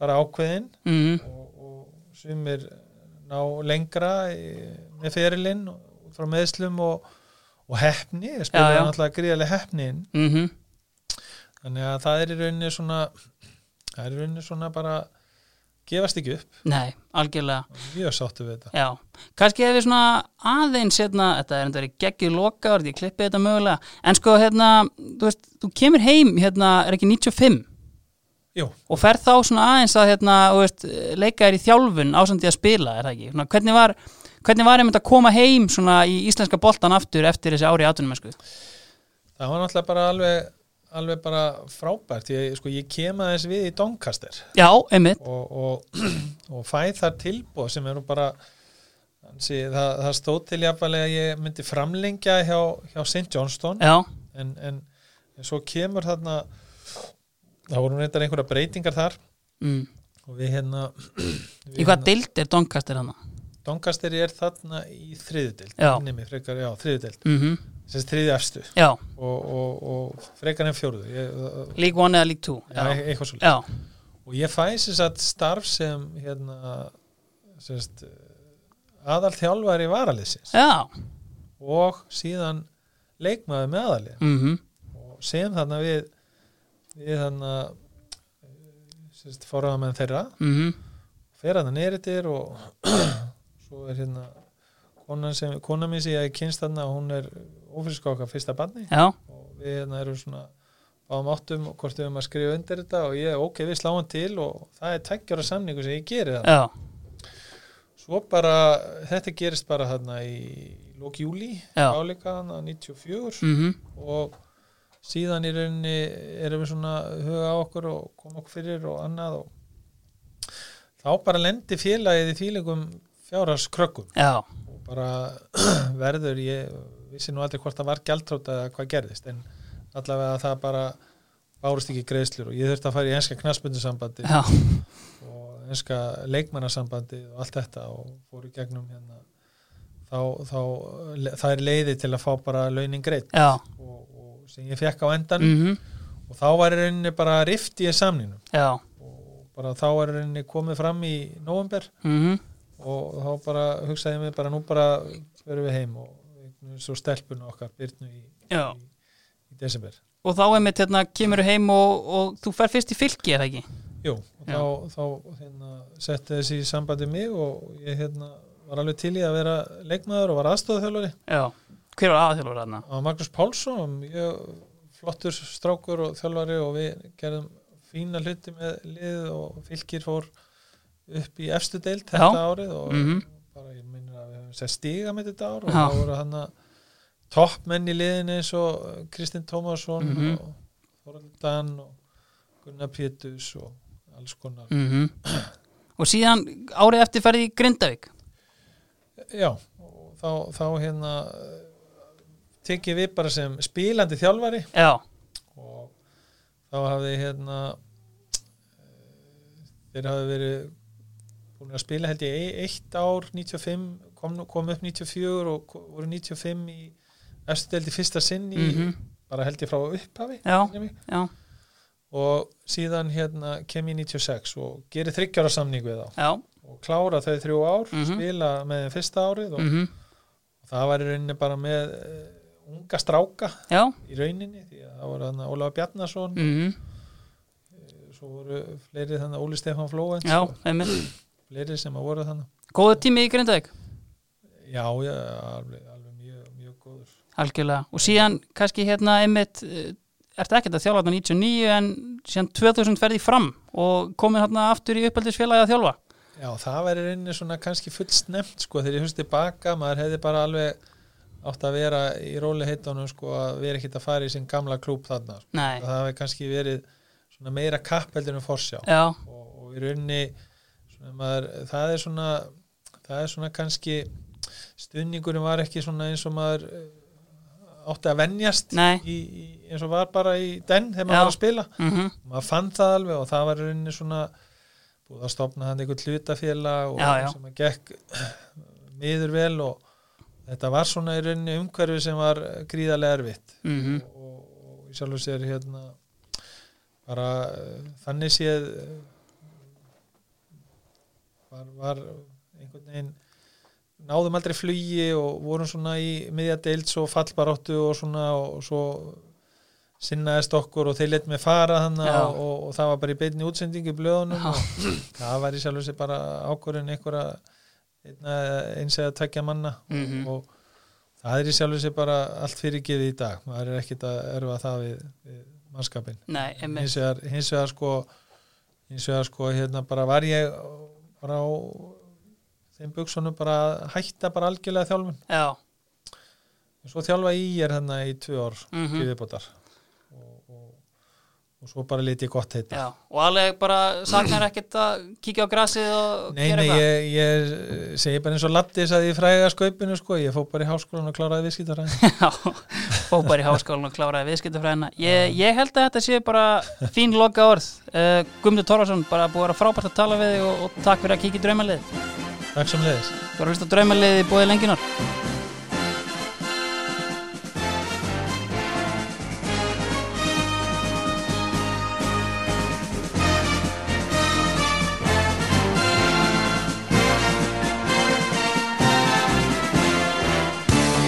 bara ákveðin mhm, og, og sumir ná lengra í, með ferilinn frá meðslum og, og hefni, spila já. náttúrulega gríðarlega hefnin mhm, þannig að það er í rauninni svona það er í rauninni svona bara gefast ekki upp, Nei, algjörlega. Mjög sáttu við þetta. Já, kannski ef við svona aðeins hérna, þetta er enda verið geggjur loka ég klippi þetta mögulega, en sko hérna, þú veist, þú kemur heim hérna, er ekki 95 Jú, og ferð þá svona aðeins að hérna, þú veist, leika þér í þjálfun ásandi að spila, er það ekki? Svona, hvernig var hvernig var einmitt að koma heim svona í íslenska boltan aftur eftir þessi ári aðtunum það var náttúrulega bara alveg alveg bara frábært ég, sko, ég kem aðeins við í Doncaster Já, einmitt og, og, <clears throat> og fæ þar tilbúð sem eru bara ansi, það, það stóð til jafnvæg að ég myndi framlengja hjá, hjá St. Johnston en, en, svo kemur þarna það voru reyndar einhverja breytingar þar mm. og við hérna <clears throat> í hvað dild er Doncaster hana? Doncaster er þarna í þriðudeld Já. Nefnir, frekar, Mm sem þriði efstu. Já, og, og, og frekar en fjóruðu ég, League 1 eða League 2 já, eitthvað svo já, og ég fæ sem sagt starf sem hérna sem sagt, aðal þjálfari varaliðsins. Og síðan leikmaður með aðalið Mm og sem þarna við við þarna fóraðamenn þeirra. -hmm. fer þarna neyritir og <clears throat> svo er hérna konan, sem, konan mín sem ég kynst þarna hún er ofriska okkar fyrsta barni. Já, og við hérna erum svona báðum áttum og hvort við höfum að skrifa undir þetta og ég, ok, við sláum til og það er tækjara samningu sem ég geri það já, svo bara, þetta gerist bara þarna í lók júli Já. áleika þarna 94 mm og síðan í rauninni erum við svona huga á okkur og koma okkur fyrir og annað og þá bara lendi félagið í þvílegum fjárhars krökkum já, og bara <clears throat> verður ég vissi nú aldrei hvort það var gjaldtrót eða hvað gerðist en allavega það bara bárust ekki greiðslur og ég þurfti að fara í enska knaspundusambandi já, og enska leikmannasambandi og allt þetta og fóru gegnum hérna. Þá, þá það er leiði til að fá bara launin greitt og, og sem ég fekk á endan mm og þá var rauninni bara rift í samninum já, og bara þá var rauninni komið fram í november mm og þá bara hugsaði ég mig bara nú bara verum við heim og svo stelpuna okkar byrnu í, Já. í, í desember og þá einmitt hérna kemur heim og, og þú fer fyrst í fylki, er það ekki? Jú, og þá, þá hérna, setti þessi í sambandi mig og ég hérna, var alveg til í að vera leikmaður og var aðstofþjálfari Já, hver var þarna? á Magnús Pálsson flottur strákur og þjálfari og við gerðum fína hluti með lið og fylgir fór upp í efstu deild þetta Já. árið og Mhm. Bara ég minnir að við höfum stiga með þetta ár og þá voru hann að toppmenn í liðin eins og Kristinn Tómasson Mhm. og Þorvaldur Dan og Gunnar Pétus og alls konar. Mm og síðan árið eftir ferði í Grindavík? Já, og þá, þá hérna tekið við bara sem spílandi þjálfari. Já, og þá hafði hérna eh, þeir hafði verið búin að spila held ég e- eitt ár 95, kom, kom upp 94 og ko- voru 95 í eftir deldi fyrsta sinn í Mhm. bara held ég frá upphafi Já. já, og síðan hérna kem ég 96 og gerir þryggjára samning við þá. Já. Og klára þau þrjú ár Mhm. spila með þeim fyrsta árið og, mm og það var í rauninni bara með uh, unga stráka í rauninni því að það voru hann Ólafur Bjarnason mm svo voru fleiri þannig Óli Stefán Flóens og fleiri sem að voru þannig Góða tími í Grindavík, já, já, alveg, alveg mjög, mjög góður. Algjörlega. Og síðan kannski hérna einmitt eh, ertu ekkert að þjálfa þarna 99 en síðan 2000 ferði fram og komin hérna aftur í uppeldisfélagi að þjálfa? Já, það væri rauninni svona kannski full snemt sko, þegar ég hugst tilbaka, maður hefði bara alveg átt að vera í róli heitunum sko, að vera ekkit að fara í sinn gamla klúb þarna, sko. Það hefði kannski verið svona meira kappeldur en forsjá. Já, og, og í svona, maður, það er svona það er svona kannski stuðningurinn var ekki svona eins og maður eh, átti að venjast Nei. í, í, eins og var bara í den þegar maður var að spila mm maður fann það alveg og það var rauninni svona búið að stopna hann einhvern hlutafélag og Já, já. sem að gekk miður vel og þetta var svona í rauninni umhverfi sem var gríðarlega erfitt -hmm. og, og í sjálfu sér hérna bara uh, þannig séð var, var einhvern veginn náðum aldrei flugi og vorum svona í miðja deilds og fallbaráttu og svona og svo sinnaðist okkur og þeir let mig fara þannig og, og, og það var bara í beinni útsendingu í blöðunum Já. og það var í sjálf sér bara ákvörðin einhverja einna, eins eða tvekja manna. Mhm. og það er í sjálf sér bara allt fyrirgefið í dag. Maður er ekkit að erfa það við, við mannskapin Nei, hins vegar sko hins vegar sko hérna bara var ég bara á þeim buksunum bara hætta bara algjörlega þjálfun já, svo þjálfa í ég er hérna í tvö ár Mhm. mm -hmm. Og, svo bara liti ég gott heita. Já og alveg bara saknar ekkert að kíkja á grasið og Nei, gera nei, eitthvað? ég, ég segi bara eins og Lattis að ég fræga skaupinu sko, ég fó bara í háskólan og kláraði viðskiptaræðin <laughs> Já, fór bara í háskólan og kláraði viðskiptafræðina. Ég, ég held að þetta sé bara fín loka orð uh, Guðmundur Torfarsson, bara búið að vera frábært að tala við þig og, og takk fyrir að kíkja í draumalið. Takk leiðis Þú erum að hlusta draumalið í bóði lenginar